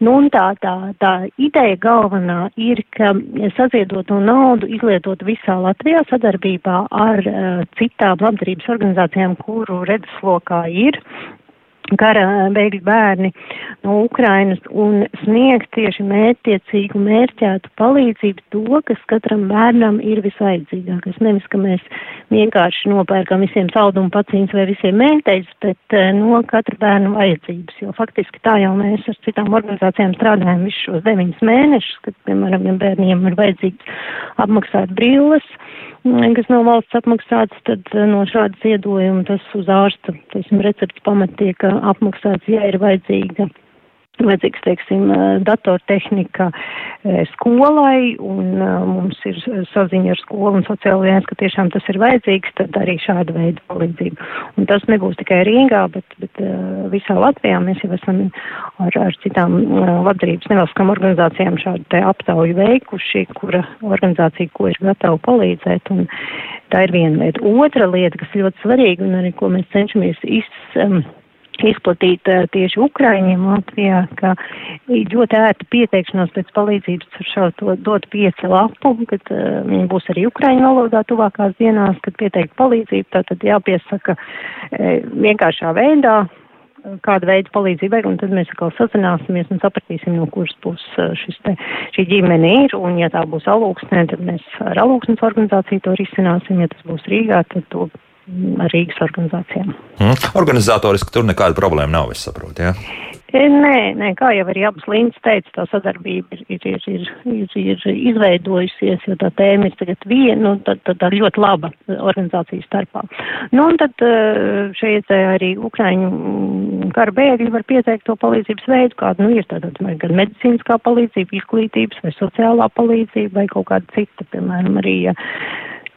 Nu un tā, tā, tā ideja galvenā ir, ka saziedoto naudu izlietot visā Latvijā sadarbībā ar uh, citām labdarības organizācijām, kuru redzeslokā ir kara bēgļu bērni no Ukrainas un sniegt tieši mērķtiecīgu, mērķētu palīdzību to, kas katram bērnam ir visvajadzīgākais. Nevis, ka mēs vienkārši nopērkam visiem saldumu paciņas vai visiem mēteļus, bet eh, no katra bērna vajadzības, jo faktiski tā jau mēs ar citām organizācijām strādājam visus šos deviņus mēnešus, kad, piemēram, ja bērniem ir vajadzīgs apmaksāt brilles, kas nav valsts apmaksāts, tad eh, no šāda ziedojuma tas uz ārsta, teiksim, recepts pamat tiek eh, apmaksāts, ja ir vajadzīga vajadzīgs, teiksim, datortehnika skolai, un mums ir saziņa ar skolu un sociālajās, ka tiešām tas ir vajadzīgs, tad arī šāda veida palīdzība. Un tas nebūs tikai Rīgā, bet, bet visā Latvijā mēs jau esam ar, ar citām labdarības nevalstiskām organizācijām šādu te aptauju veikuši, kura organizācija, ko ir gatava palīdzēt, un tā ir viena lieta. Otra lieta, kas ļoti svarīga un arī ko mēs cenšamies izsākt, izplatīt uh, tieši Ukraiņiem. Latvijā, ka ļoti ērta pieteikšanās pēc palīdzības ar šo to dot pieci lapu, kad uh, viņi būs arī Ukraiņu valodā tuvākās dienās, kad pieteikt palīdzību, tātad jāpiesaka uh, vienkāršā veidā, kāda veida palīdzība vajag, un tad mēs atkal sazināsimies un sapratīsim, no kuras puses šis te, šī ģimene ir, un ja tā būs alūksnē, tad mēs ar alūksnes organizāciju to risināsim, ja tas būs Rīgā, tad to Rīgas organizācijām. Mm. Organizatoriski tur nekāda problēma nav, es saprotu. Ja? Nē, nē, kā jau arī abas līnijas teica, tā sadarbība ir, ir, ir, ir, ir izveidojusies, jo tā tēma ir tagad viena, nu, tad, tad ļoti laba organizācijas starpā. Nu, un tad šeit arī Ukraiņu kara bēgļi var pieteikt to palīdzības veidu, kāda, nu, ir tātad gan medicīniskā palīdzība, izglītības vai sociālā palīdzība vai kaut kāda cita, piemēram, arī, ja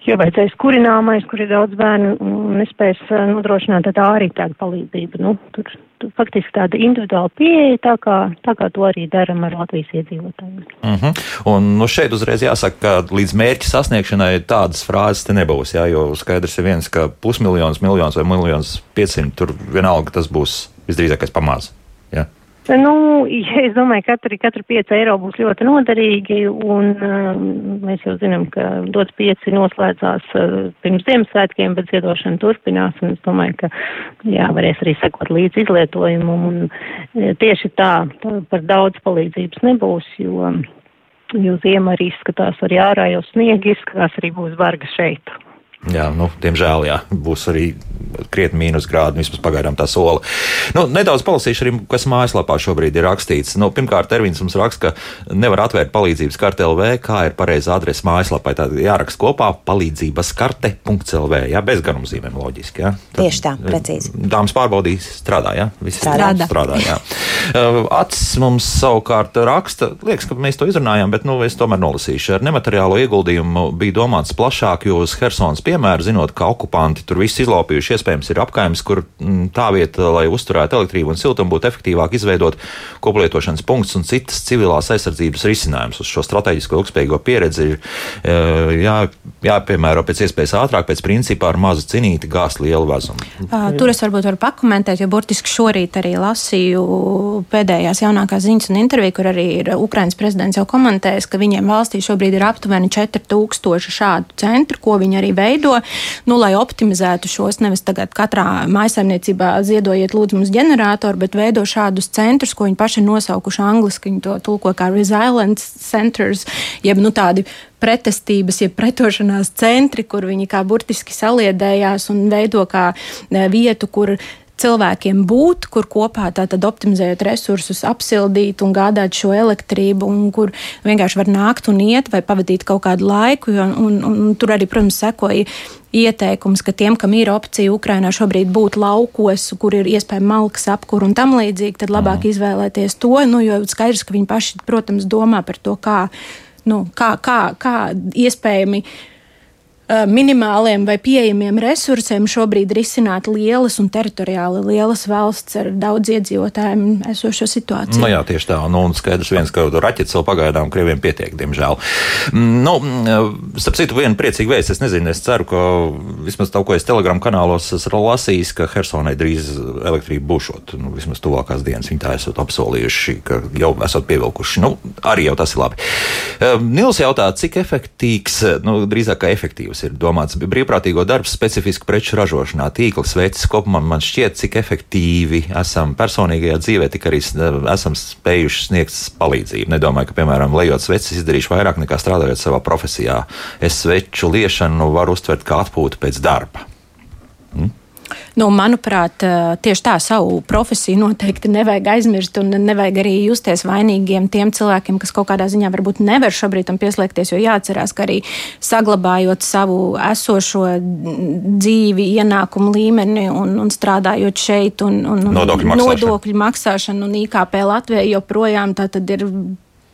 ja vajadzēs kurināmais, kur ir daudz bērnu un nespēs eh, nodrošināt, tā arī tāda palīdzība. Nu, tur, tur faktiski tāda individuāla pieeja, tā kā, tā kā to arī daram ar Latvijas iedzīvotājiem. Uh mhm. -huh. Un nu, šeit uzreiz jāsaka, ka līdz mērķa sasniegšanai tādas frāzes te nebūs, jā, jo skaidrs ir viens, ka pusmiljons, miljons vai miljons piecsimt, tur vienalga tas būs visdrīzākais pamāz. Nu, es domāju, ka katri, katri 5 eiro būs ļoti noderīgi, un uh, mēs jau zinām, ka dot 5 noslēdzās uh, pirms Ziemassvētkiem, bet ziedošana turpinās, un es domāju, ka jā, varēs arī sekot līdz izlietojumam, un uh, tieši tā, tā par daudz palīdzības nebūs, jo, jo ziema arī izskatās arī ārā, jau sniegi izskatās arī būs varga šeit. Jā, nu, diemžēl jā, būs arī krietni mīnusgrādi, vismaz pagaidām tā sola. Nu, nedaudz palasīšu arī, kas mājaslapā šobrīd ir rakstīts. Nu, pirmkārt, Ervins mums raksta, ka nevar atvērt palīdzības karte LV, kā ir pareiza adrese mājaslapai. Tad jāraksta kopā palīdzības karte.lv, jā, bez garumzīmēm loģiski. Jā. Tad, Tieši tā, precīzi. Dāmas pārbaudīs, strādā, jā? Visi strādā. strādā jā. Acis mums savukārt raksta, liekas, ka mēs to izrunājām, bet, nu, es tomēr nolasīšu. Ar nemateriālo ieguldījumu bija domāts plašāk, jo uz Helsons piemēru, zinot, ka okupanti tur viss izlaupījuši, iespējams, ir apkaimes, kur mm, tā vieta, lai uzturētu elektrību un siltumu, būtu efektīvāk izveidot koplietošanas punktus un citas civilās aizsardzības risinājumus. Uz šo strateģisko ilgspējīgo pieredzi ir e, jā, jāpiemēro pēc iespējas ātrāk, pēc principā ar mazu cinīti gāzt lielu vezumu. Uh, tur es varbūt varu pakomentēt, jo burtiski šorīt arī lasīju pēdējās jaunākās ziņas un interviju, kur arī ir Ukrainas prezidents jau komentējis, ka viņiem valstī šobrīd ir aptuveni 4000 šādu centru, ko viņi arī veido veido, nu, lai optimizētu šos nevis tagad katrā maisaimniecībā ziedojiet lūdzu mums ģeneratoru, bet veido šādus centrus, ko viņi paši ir nosaukuši angliski, viņi to tulko kā resilience centers, jeb nu tādi pretestības, jeb pretošanās centri, kur viņi kā burtiski saliedējās un veido kā e, vietu, kur cilvēkiem būt, kur kopā tātad optimizējot resursus, apsildīt un gādāt šo elektrību, un kur vienkārši var nākt un iet vai pavadīt kaut kādu laiku. Un, un, un tur arī, protams, sekoja ieteikums, ka tiem, kam ir opcija Ukrainā šobrīd būt laukos, kur ir iespējama malkas apkur un tam līdzīgi, tad labāk mm. izvēlēties to, nu, jo skaidrs, ka viņi paši, protams, domā par to, kā, nu, kā, kā, kā iespējami minimāliem vai pieejamiem resursiem šobrīd risināt lielas un teritoriāli lielas valsts ar daudz iedzīvotājiem esošo situāciju. Nu, jā, tieši tā. Nu, un skaidrs viens, ka raķetes vēl pagaidām Krieviem pietiek, diemžēl. Mm, Nu, starp citu, viena priecīga vēsts. Es nezinu, es ceru, ka vismaz tā, ko es telegram kanālos esmu lasījis, ka Hersonai drīz elektrība būšot. Nu, vismaz tuvākās dienas viņi tā esat apsolījuši, ka jau esat pievilkuši. Nu, arī jau tas ir labi. Nils jautā, cik efektīvs, nu, drīzāk kā efektīvs ir domāts brīvprātīgo darbs specifiski preču ražošanā, tīkls veids kopumā. Man šķiet, cik efektīvi esam personīgajā dzīvē, tik arī esam spējuši sniegt palīdzību. Nedomāju, ka, piemēram, lejot sveces, izdarīšu vairāk nekā strādājot savā profesijā. Es sveču liešanu varu uztvert kā atpūtu pēc darba. Nu, manuprāt, tieši tā savu profesiju noteikti nevajag aizmirst, un nevajag arī justies vainīgiem tiem cilvēkiem, kas kaut kādā ziņā varbūt nevar šobrīd tam pieslēgties. Jo jāatcerās, ka arī saglabājot savu esošo dzīvi, ienākumu līmeni un, un strādājot šeit, un, un, un nodokļu, maksāšana. nodokļu maksāšanu un IKP Latvijai joprojām tā tad ir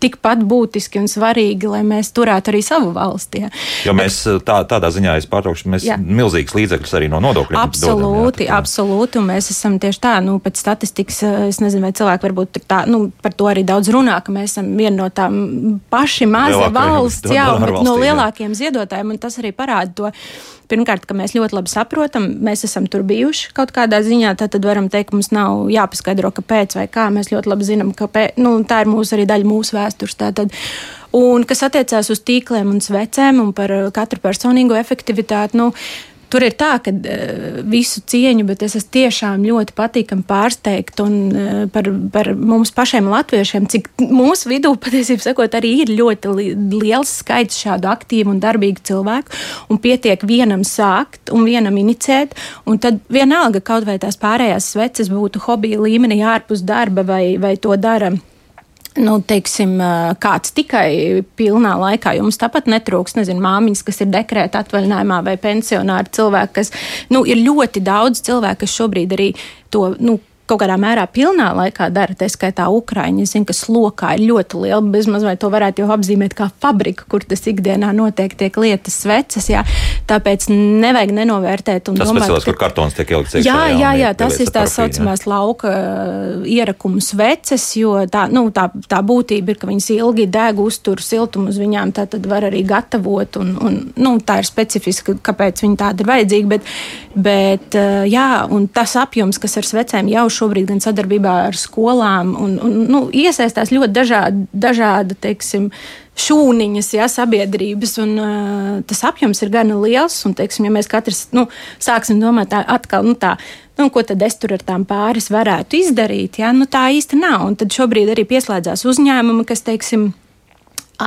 tikpat būtiski un svarīgi, lai mēs turētu arī savu valsti. Ja. Jo mēs tā, tādā ziņā, es pārtraukšu, mēs jā. milzīgas līdzekļus arī no nodokļiem absolūti, dodam, jā, absolūti, un mēs esam tieši tā, nu, pēc statistikas, es nezinu, vai cilvēki varbūt tā, nu, par to arī daudz runā, ka mēs esam viena no tām paši maza valsts, jā, bet no lielākiem jā. ziedotājiem, un tas arī parāda to Pirmkārt, ka mēs ļoti labi saprotam, mēs esam tur bijuši kaut kādā ziņā, tad varam teikt, ka mums nav jāpaskaidro, kāpēc vai kā. Mēs ļoti labi zinām, ka nu, tā ir mūsu arī daļa mūsu vēstures. Tātad. Un kas attiecās uz tīkliem un svecēm un par katru personīgo efektivitāti, nu, Tur ir tā, ka uh, visu cieņu, bet es esmu tiešām ļoti patīkami pārsteigta uh, par, par mums pašiem latviešiem, cik mūsu vidū patiesībā sakot, arī ir ļoti li liels skaits šādu aktīvu un darbīgu cilvēku, un pietiek vienam sākt un vienam inicēt, un tad vienalga kaut vai tās pārējās sveces būtu hobija līmenī ārpus darba vai, vai to dara nu, teiksim, kāds tikai pilnā laikā. Jums tāpat netrūks, nezinu, māmiņas, kas ir dekrēta atvaļinājumā vai pensionāri cilvēki, kas, nu, ir ļoti daudz cilvēku, kas šobrīd arī to, nu, kaut kādā mērā pilnā laikā dara, tā skaitā Ukraiņa. Es zinu, ka slokā ir ļoti liela, bezmaz vai to varētu jau apzīmēt kā fabrika, kur tas ikdienā notiek tiek lietas sveces, jā. Tāpēc nevajag nenovērtēt un tas domāt, ka... kur kartons tiek ieliks iekšā. Jā, jā, jā, tas ir tās saucamās lauka uh, ierakumu sveces, jo tā, nu, tā, tā būtība ir, ka viņas ilgi deg, uztur siltumu uz viņām, tā tad var arī gatavot un, un nu, tā ir specifiska, kāpēc viņi tāda ir vajadzīga, bet, bet uh, jā, un tas apjoms, kas ar svecēm jau šobrīd gan sadarbībā ar skolām, un, un nu, iesaistās ļoti dažādi, dažādi teiksim, šūniņas, ja, sabiedrības, un uh, tas apjoms ir gan liels. Un, teiksim, ja mēs katrs nu, sāksim domāt tā, atkal, nu, tā, nu, ko tad es tur ar tām pāris varētu izdarīt, ja, nu, tā īsti nav. Un tad šobrīd arī pieslēdzās uzņēmumi, kas, teiksim,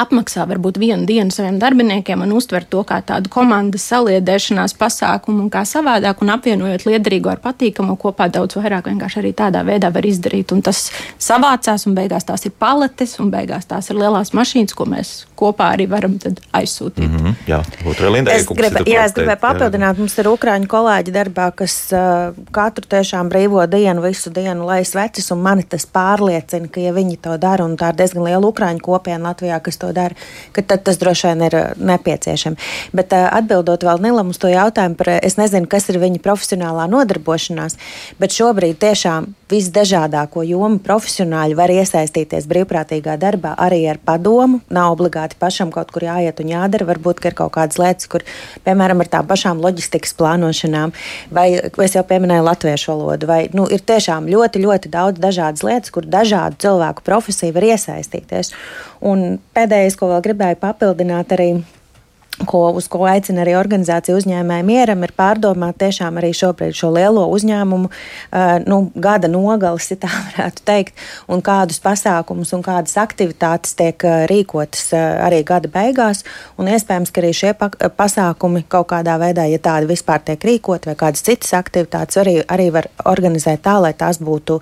apmaksā varbūt vienu dienu saviem darbiniekiem un uztver to kā tādu komandas saliedēšanās pasākumu un kā savādāk, un apvienojot liederīgo ar patīkamu kopā daudz vairāk vienkārši arī tādā veidā var izdarīt. Un tas savācās, un beigās tās ir paletes, un beigās tās ir lielās mašīnas, ko mēs kopā arī varam aizsūtīt. Mm -hmm, jā, otrā lindā es, grib, jā, es gribēju papildināt, mums ir ukrāņu kolēģi darbā, kas uh, katru tiešām brīvo dienu, visu dienu lai svecis, un mani tas pārliecina, ka ja viņi to dara, un tā ir diezgan liela ukrāņu kopiena Latvijā, kas to dara, ka tad tas droši vien ir uh, nepieciešams. Bet uh, atbildot vēl Nilam uz to jautājumu par, es nezinu, kas ir viņa profesionālā nodarbošanās, bet šobrīd tiešām visdažādāko jomu profesionāļi var iesaistīties brīvprātīgā darbā arī ar padomu. Nav obligāti pašam kaut kur jāiet un jādara. Varbūt ir kaut kādas lietas, kur, piemēram, ar tām pašām loģistikas plānošanām, vai es jau pieminēju latviešu valodu, vai nu, ir tiešām ļoti, ļoti daudz dažādas lietas, kur dažādu cilvēku profesiju var iesaistīties. Un pēdējais, ko vēl gribēju papildināt, arī ko, uz ko aicina arī organizācija uzņēmēji mieram, ir pārdomāt tiešām arī šobrīd šo lielo uzņēmumu uh, nu, gada nogalis, ja tā varētu teikt, un kādus pasākumus un kādas aktivitātes tiek uh, rīkotas uh, arī gada beigās. Un iespējams, ka arī šie pa pasākumi kaut kādā veidā, ja tādi vispār tiek rīkot, vai kādas citas aktivitātes, arī, arī var organizēt tā, lai tās būtu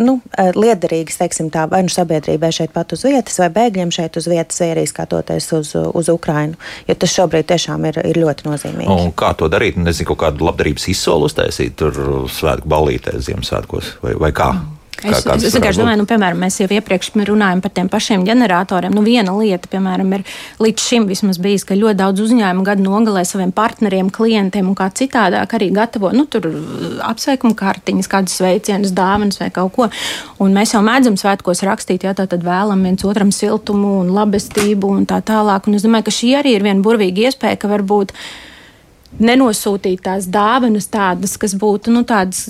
nu, liederīgas, teiksim tā, vai nu sabiedrībai šeit pat uz vietas, vai bēgļiem šeit uz vietas, vai arī skatoties uz, uz Ukrainu jo tas šobrīd tiešām ir, ir ļoti nozīmīgi. Un kā to darīt? Nezinu, kādu labdarības izsolu uztaisīt tur svētku ballītē Ziemassvētkos vai, vai kā? Mm. Kā- Es, kādas es varētu vienkārši domāju, nu, piemēram, mēs jau iepriekš runājām par tiem pašiem ģeneratoriem. Nu, viena lieta, piemēram, ir līdz šim vismaz bijis, ka ļoti daudz uzņēmumu gadu nogalē saviem partneriem, klientiem un kā citādāk arī gatavo nu, tur apsveikuma kartiņas, kādas sveicienas, dāvanas vai kaut ko. Un mēs jau mēdzam svētkos rakstīt, ja tā tad vēlam viens otram siltumu un labestību un tā tālāk. Un es domāju, ka šī arī ir viena burvīga iespēja, ka varbūt nenosūtīt tās dāvanas tādas, kas būtu nu, tādas.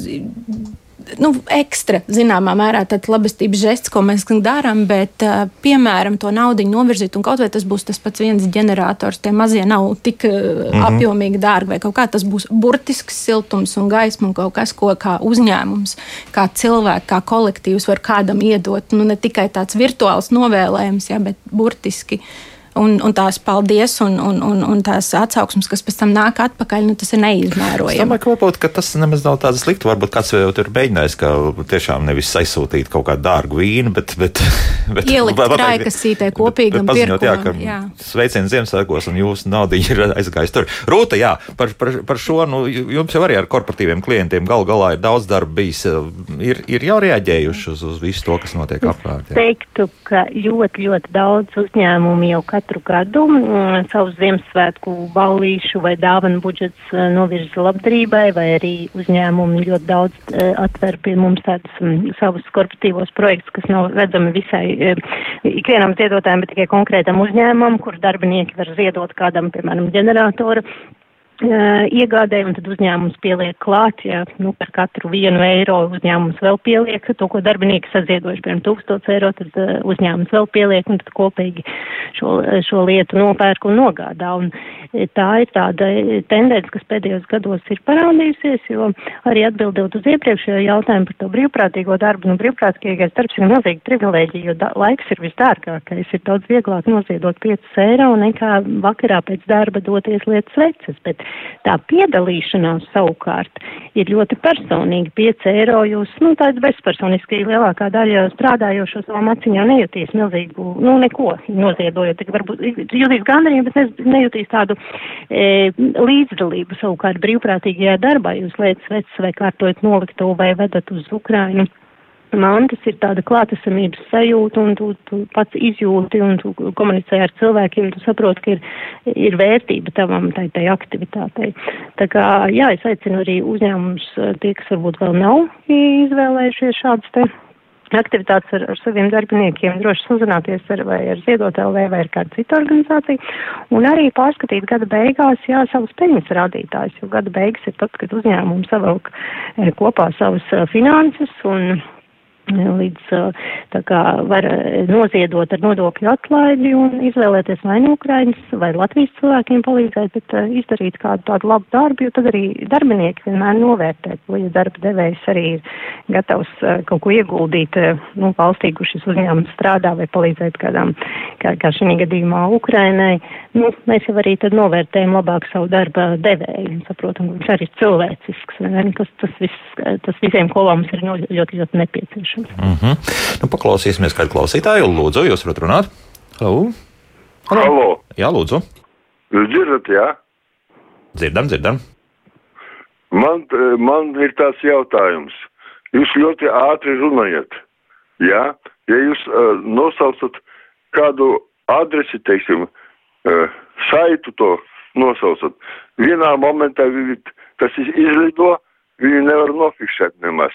Nu, ekstra, zināmā mērā, tāds labestības žests, ko mēs darām, bet, uh, piemēram, to naudu novirzīt, un kaut vai tas būs tas pats viens ģenerators, tie mazie nav tik uh, mm -hmm. apjomīgi dārgi, vai kaut kā tas būs burtisks siltums un gaisma, un kaut kas, ko kā uzņēmums, kā cilvēks, kā kolektīvs var kādam iedot. Nu, ne tikai tāds virtuāls novēlējums, ja, bet burtiski. Un, un tās paldies, un, un, un, un tās atsauksmes, kas pēc tam nāk atpakaļ, nu, tas ir Es neizmērojami. domāju, ka, varbūt, ka tas nemaz nav tāds slikts. Varbūt kāds jau ir mēģinājis, ka tiešām nevis aizsūtīt kaut kādu dārgu vīnu, bet, bet, bet Ielikt krājkasītē kopīgam bet paziņot, jā, ka pirkumam, jā. sveiciens Ziemassvētkos un jūsu nauda ir aizgājusi tur. Rūta, jā, par, par, par šo, nu, jums jau arī ar korporatīviem klientiem gal galā ir daudz darba bijis. Ir, ir jau reaģējuši uz, uz visu to, kas notiek apkārt. jā. teiktu, ka ļoti, ļoti daudz uzņēmumu jau katru gadu savus Ziemassvētku ballīšu vai dāvanu budžets eh, novirza labdarībai, vai arī uzņēmumi ļoti daudz eh, atver pie mums tādus savus korporatīvos projektus, kas nav redzami visai eh, ikvienam ziedotājam, bet tikai konkrētam uzņēmumam, kur darbinieki var ziedot kādam, piemēram, ģeneratoru uh, iegādē, un tad uzņēmums pieliek klāt, ja nu, par katru vienu eiro uzņēmums vēl pieliek to, ko darbinieki saziedojuši, piemēram, tūkstots eiro, tad uh, uzņēmums vēl pieliek, un tad kopīgi šo, šo lietu nopērk un nogādā. Un eh, tā ir tāda tendence, kas pēdējos gados ir parādījusies, jo arī atbildot uz iepriekšējo jautājumu par to brīvprātīgo darbu, nu, brīvprātīgais darbs ir milzīga privilēģija, jo da, laiks ir visdārgākais, ir daudz vieglāk noziedot 5 eiro nekā vakarā pēc darba doties lietas veces, bet tā piedalīšanās savukārt ir ļoti personīga. 5 eiro jūs, nu, tāds bezpersoniski lielākā daļa strādājošo savām acīm jau nejutīs milzīgu, nu, neko noziedojot, varbūt jutīs gandarījumu, bet ne, nejutīs tādu e, līdzdalību savukārt brīvprātīgajā darbā. Jūs lietas veces vai kārtojat noliktavu vai vedat uz Ukrainu. Man tas ir tāda klātesamības sajūta, un tu, tu pats izjūti, un tu komunicē ar cilvēkiem, tu saproti, ka ir, ir vērtība tavam tai, tai aktivitātei. Tā kā, jā, es aicinu arī uzņēmumus, tie, kas varbūt vēl nav izvēlējušies šādas te aktivitātes ar, ar saviem darbiniekiem, droši sazināties ar, vai ar Ziedot.lv vai ar kādu citu organizāciju, un arī pārskatīt gada beigās, jā, savus peļņas rādītājus, jo gada beigas ir tad, kad uzņēmumi savelk eh, kopā savas eh, finanses un līdz tā kā var noziedot ar nodokļu atlaidi un izvēlēties vai nu Ukraiņas vai Latvijas cilvēkiem palīdzēt, bet izdarīt kādu tādu labu darbu, jo tad arī darbinieki vienmēr novērtē, ja darba devējs arī ir gatavs kaut ko ieguldīt nu, valstī, kur šis uzņēmums strādā vai palīdzēt kādām, kā, kā šī gadījumā Ukrainai. Nu, mēs jau arī tad novērtējam labāk savu darba devēju un saprotam, ka viņš arī ir cilvēcisks, kas tas, viss, tas visiem kopā mums ir ļoti, ļoti, ļoti nepieciešams. Mm -hmm. nu, paklausīsimies kādu klausītāju. Lūdzu, jūs varat runāt? Halo. Halo. Halo. Jā, lūdzu. Jūs dzirdat, jā? Dzirdam, dzirdam. Man, man ir tāds jautājums. Jūs ļoti ātri runājat. Jā? Ja jūs uh, nosaucat kādu adresi, teiksim, uh, saitu to nosaucat, vienā momentā viņi, tas izlido, viņi nevar nofiksēt nemaz.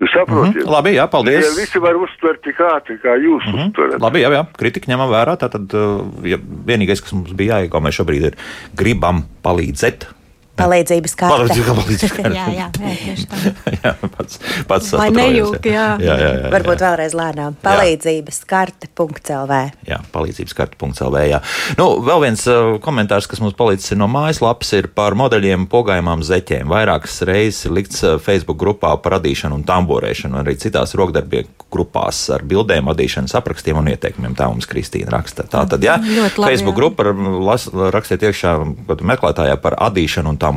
Jūs saprotat? Mhm. Labi, jā, paldies. Ja visi var uztvert tik ātri, kā jūs mm -hmm. uztverat. Labi, jā, jā. kritika ņemam vērā. Tātad uh, ja vienīgais, kas mums bija jāiegūmē šobrīd, ir gribam palīdzēt. Palīdzības karte. Palīdzības, karte. jā, jā, jā, tieši tā. jā, pats, pats Lai nejūg, jā. jā, jā, jā, Varbūt vēlreiz lēnām. Palīdzības karte.lv. Jā, palīdzības karte.lv. Jā. Nu, vēl viens uh, komentārs, kas mums palicis no mājaslapas, ir par modeļiem pogājumām zeķēm. Vairākas reizes ir likts uh, Facebook grupā par radīšanu un tamborēšanu, arī citās rokdarbieku grupās ar bildēm, adīšanas aprakstiem un ieteikumiem. Tā mums Kristīna raksta. Tā tad, jā, Ļoti labi, Facebook jā. grupa las- rakstiet iekšā kaut meklētājā par adīšanu un tamborēšanu.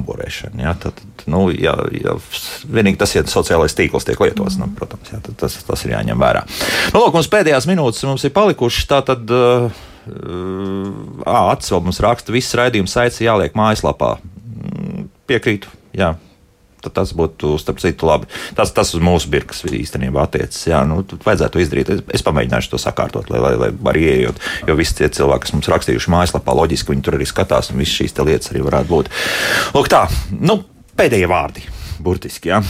Jā, tad, nu, jā, jā, vienīgi tas, ja sociālais tīkls tiek lietots, nu, protams, jā, tad tas, tas ir jāņem vērā. Nu, lūk, mums pēdējās minūtes mums ir palikušas. Tātad, uh, uh, Acis vēl mums raksta, viss raidījums saits jāliek mājaslapā. Mm, Piekrītu, jā. Tad tas būtu, starp citu, labi. Tas, tas uz mūsu birkas īstenībā attiecas. Jā, nu, tad vajadzētu izdarīt. Es, es pamēģināšu to sakārtot, lai, lai, lai var ieejot, jo visi tie cilvēki, kas mums rakstījuši mājaslapā, loģiski viņi tur arī skatās, un visas šīs lietas arī varētu būt. Lūk, tā, nu, pēdējie vārdi, burtiski. Jā.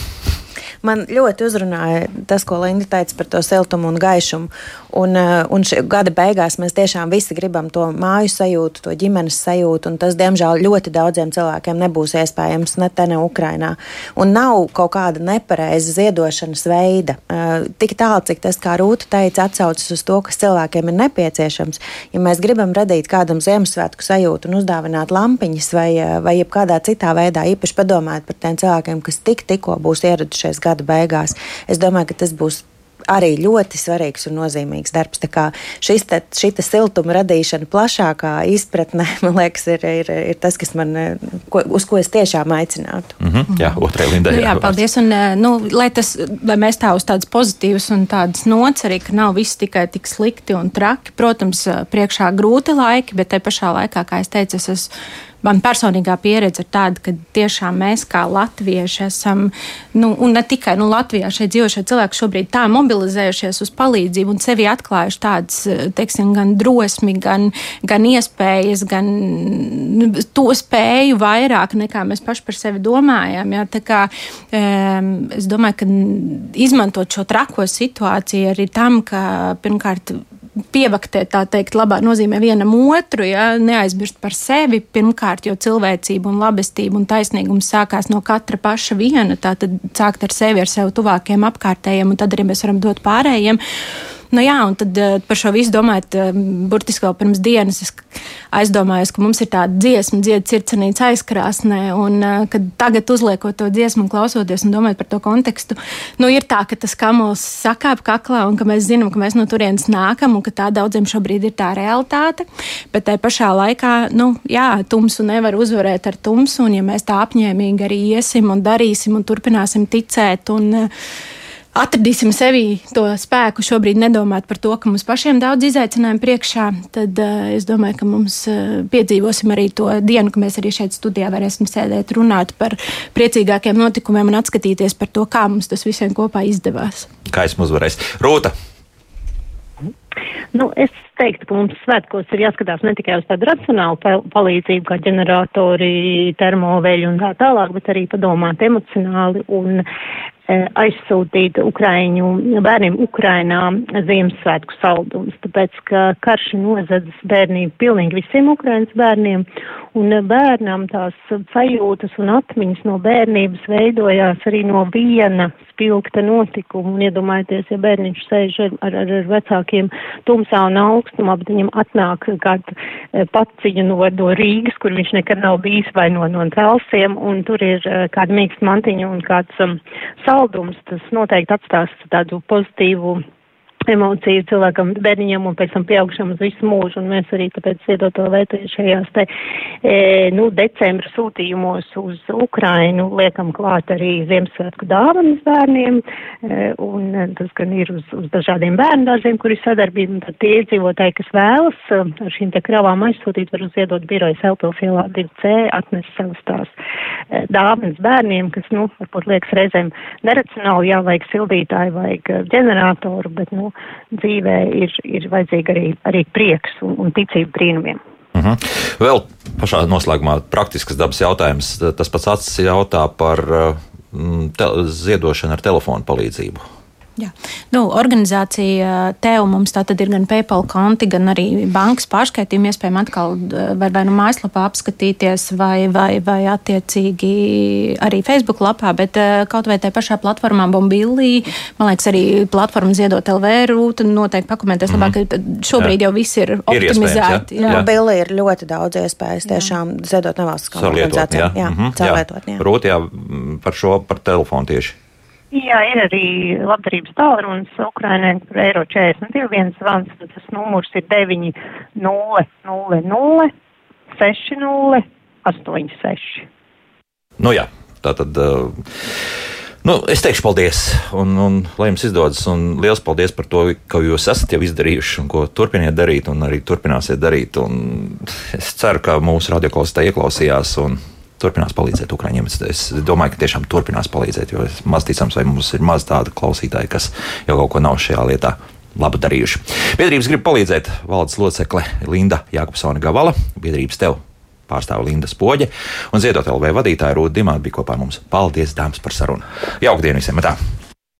Man ļoti uzrunāja tas, ko Linda teica par to siltumu un gaišumu. Un, eh, un gada beigās mēs tiešām visi gribam to māju sajūtu, to ģimenes sajūtu. Un tas, diemžēl, ļoti daudziem cilvēkiem nebūs iespējams ne te, ne Ukrainā. Un nav kaut kāda nepareiza ziedošanas veida. Eh, tik tālu, cik tas, kā Rūta teica, atsaucas uz to, kas cilvēkiem ir nepieciešams. Ja mēs gribam radīt kādam Ziemassvētku sajūtu un uzdāvināt lampiņas vai, eh, vai jebkādā citā veidā, īpaši padomājot par tiem cilvēkiem, kas tik, tikko būs ieradušies gada beigās, es domāju, ka tas būs arī ļoti svarīgs un nozīmīgs darbs. Šis te, šita siltuma radīšana plašākā izpratnē, man liekas, ir, ir, ir tas, kas man, ko, uz ko es tiešām aicinātu. Mm -hmm. Jā, otrē lindē. Nu, jā, paldies. Un, nu, lai, tas, lai mēs tā uz tādas pozitīvas un tādas nots arī, ka nav viss tikai tik slikti un traki. Protams, priekšā grūti laiki, bet te pašā laikā, kā es teicu, es esmu man personīgā pieredze ir tāda, ka tiešām mēs kā latvieši esam, nu, un ne tikai nu, Latvijā šeit dzīvošie cilvēki šobrīd tā mobilizējušies uz palīdzību un sevi atklājuši tādas, teiksim, gan drosmi, gan, gan iespējas, gan nu, to spēju vairāk nekā mēs paši par sevi domājam. Ja? Tā kā, um, es domāju, ka izmantot šo trako situāciju arī tam, ka pirmkārt pievaktēt, tā teikt, labā nozīmē vienam otru, ja, neaizmirst par sevi pirmkārt, jo cilvēcība un labestība un taisnīgums sākās no katra paša viena, tā tad sākt ar sevi, ar sev tuvākiem apkārtējiem, un tad arī mēs varam dot pārējiem. Nu, jā, un tad uh, par šo visu domājot, uh, burtiski vēl pirms dienas es aizdomājos, ka mums ir tāda dziesma, dziedāta sirdsnīca aizkrāsnē, un uh, kad tagad uzliekot to dziesmu un klausoties un domājot par to kontekstu, nu, ir tā, ka tas kamols sakāp kaklā un ka mēs zinām, ka mēs no turienes nākam un ka tā daudziem šobrīd ir tā realitāte, bet tai pašā laikā, nu, jā, tumsu nevar uzvarēt ar tumsu, un ja mēs tā apņēmīgi arī iesim un darīsim un turpināsim ticēt un uh, atradīsim sevī to spēku, šobrīd nedomāt par to, ka mums pašiem daudz izaicinājumu priekšā, tad uh, es domāju, ka mums uh, piedzīvosim arī to dienu, ka mēs arī šeit studijā varēsim sēdēt, runāt par priecīgākiem notikumiem un atskatīties par to, kā mums tas visiem kopā izdevās. Kā esmu uzvarējis? Rūta! Nu, es teiktu, ka mums svētkos ir jāskatās ne tikai uz tādu racionālu palīdzību, kā ģeneratori, termoveļi un tā tālāk, bet arī padomāt emocionāli un aizsūtīt Ukraiņu bērniem Ukrainā Ziemassvētku saldumus, tāpēc, ka karš nozadzis bērnību pilnīgi visiem Ukrainas bērniem, un bērnam tās sajūtas un atmiņas no bērnības veidojās arī no viena spilgta notikuma, un iedomājieties, ja bērniņš sēž ar, ar, ar vecākiem tumsā un augstumā, bet viņam atnāk kāda eh, paciņa no, no Rīgas, kur viņš nekad nav bijis, vai no, no Celsiem, un tur ir eh, kāda mīksta mantiņa un kāds um, saldums, tas noteikti atstās tādu pozitīvu emociju cilvēkam, bērniņam un pēc tam pieaugšam uz visu mūžu, un mēs arī tāpēc iedot to vērtēju šajās te, e, nu, decembra sūtījumos uz Ukrainu, liekam klāt arī Ziemassvētku dāvanas bērniem, e, un tas gan ir uz, uz dažādiem bērndārziem, kur ir sadarbība, tad tie iedzīvotāji, kas vēlas e, ar šīm te kravām aizsūtīt, var uziedot birojas Elpils ielā 2C, atnes savas tās e, dāvanas bērniem, kas, nu, varbūt liekas reizēm neracionāli, jā, vajag sildītāju, vajag ģeneratoru, bet, nu, dzīvē ir, ir vajadzīga arī, arī prieks un, un ticība brīnumiem. Uh mhm. -huh. Vēl pašā noslēgumā praktisks dabas jautājums. Tas pats acis jautā par mm, te, ziedošanu ar telefonu palīdzību. Jā. Nu, organizācija tev mums tātad ir gan PayPal konti, gan arī bankas pārskaitījumi. Iespējams, atkal var vai nu mājaslapā apskatīties, vai, vai, vai attiecīgi arī Facebook lapā, bet kaut vai tajā pašā platformā Bombīlī, man liekas, arī platforma Ziedot LV rūta noteikti pakomentēs mm -hmm. labāk, ka šobrīd jā. jau viss ir optimizēti. Ir Bombīlī ir ļoti daudz iespējas tiešām ziedot nevalstiskām organizācijām. Jā, mm -hmm. jā. Rūta, jā, par šo, par telefonu tieši. Jā, ir arī labdarības tālrunis Ukrainai par eiro 42 viens zvans, tad tas numurs ir 9 0 0 0 6 0 8 6. Nu jā, tā tad. Uh... Nu, es teikšu paldies, un, un lai jums izdodas, un liels paldies par to, ka jūs esat jau izdarījuši, un ko turpiniet darīt, un arī turpināsiet darīt. Un es ceru, ka mūsu radioklausītāji ieklausījās, un turpinās palīdzēt Ukraiņiem. Es, es domāju, ka tiešām turpinās palīdzēt, jo es maz ticams, vai mums ir maz tādu klausītāju, kas jau kaut ko nav šajā lietā labu darījuši. Biedrības grib palīdzēt valdes locekle Linda Jākopsona Gavala. Biedrības tev pārstāv Linda Spoģe un Ziedot LV vadītāja Rūta Dimāta bija kopā ar mums. Paldies, dāmas, par sarunu. Jauku dienu visiem! Tā.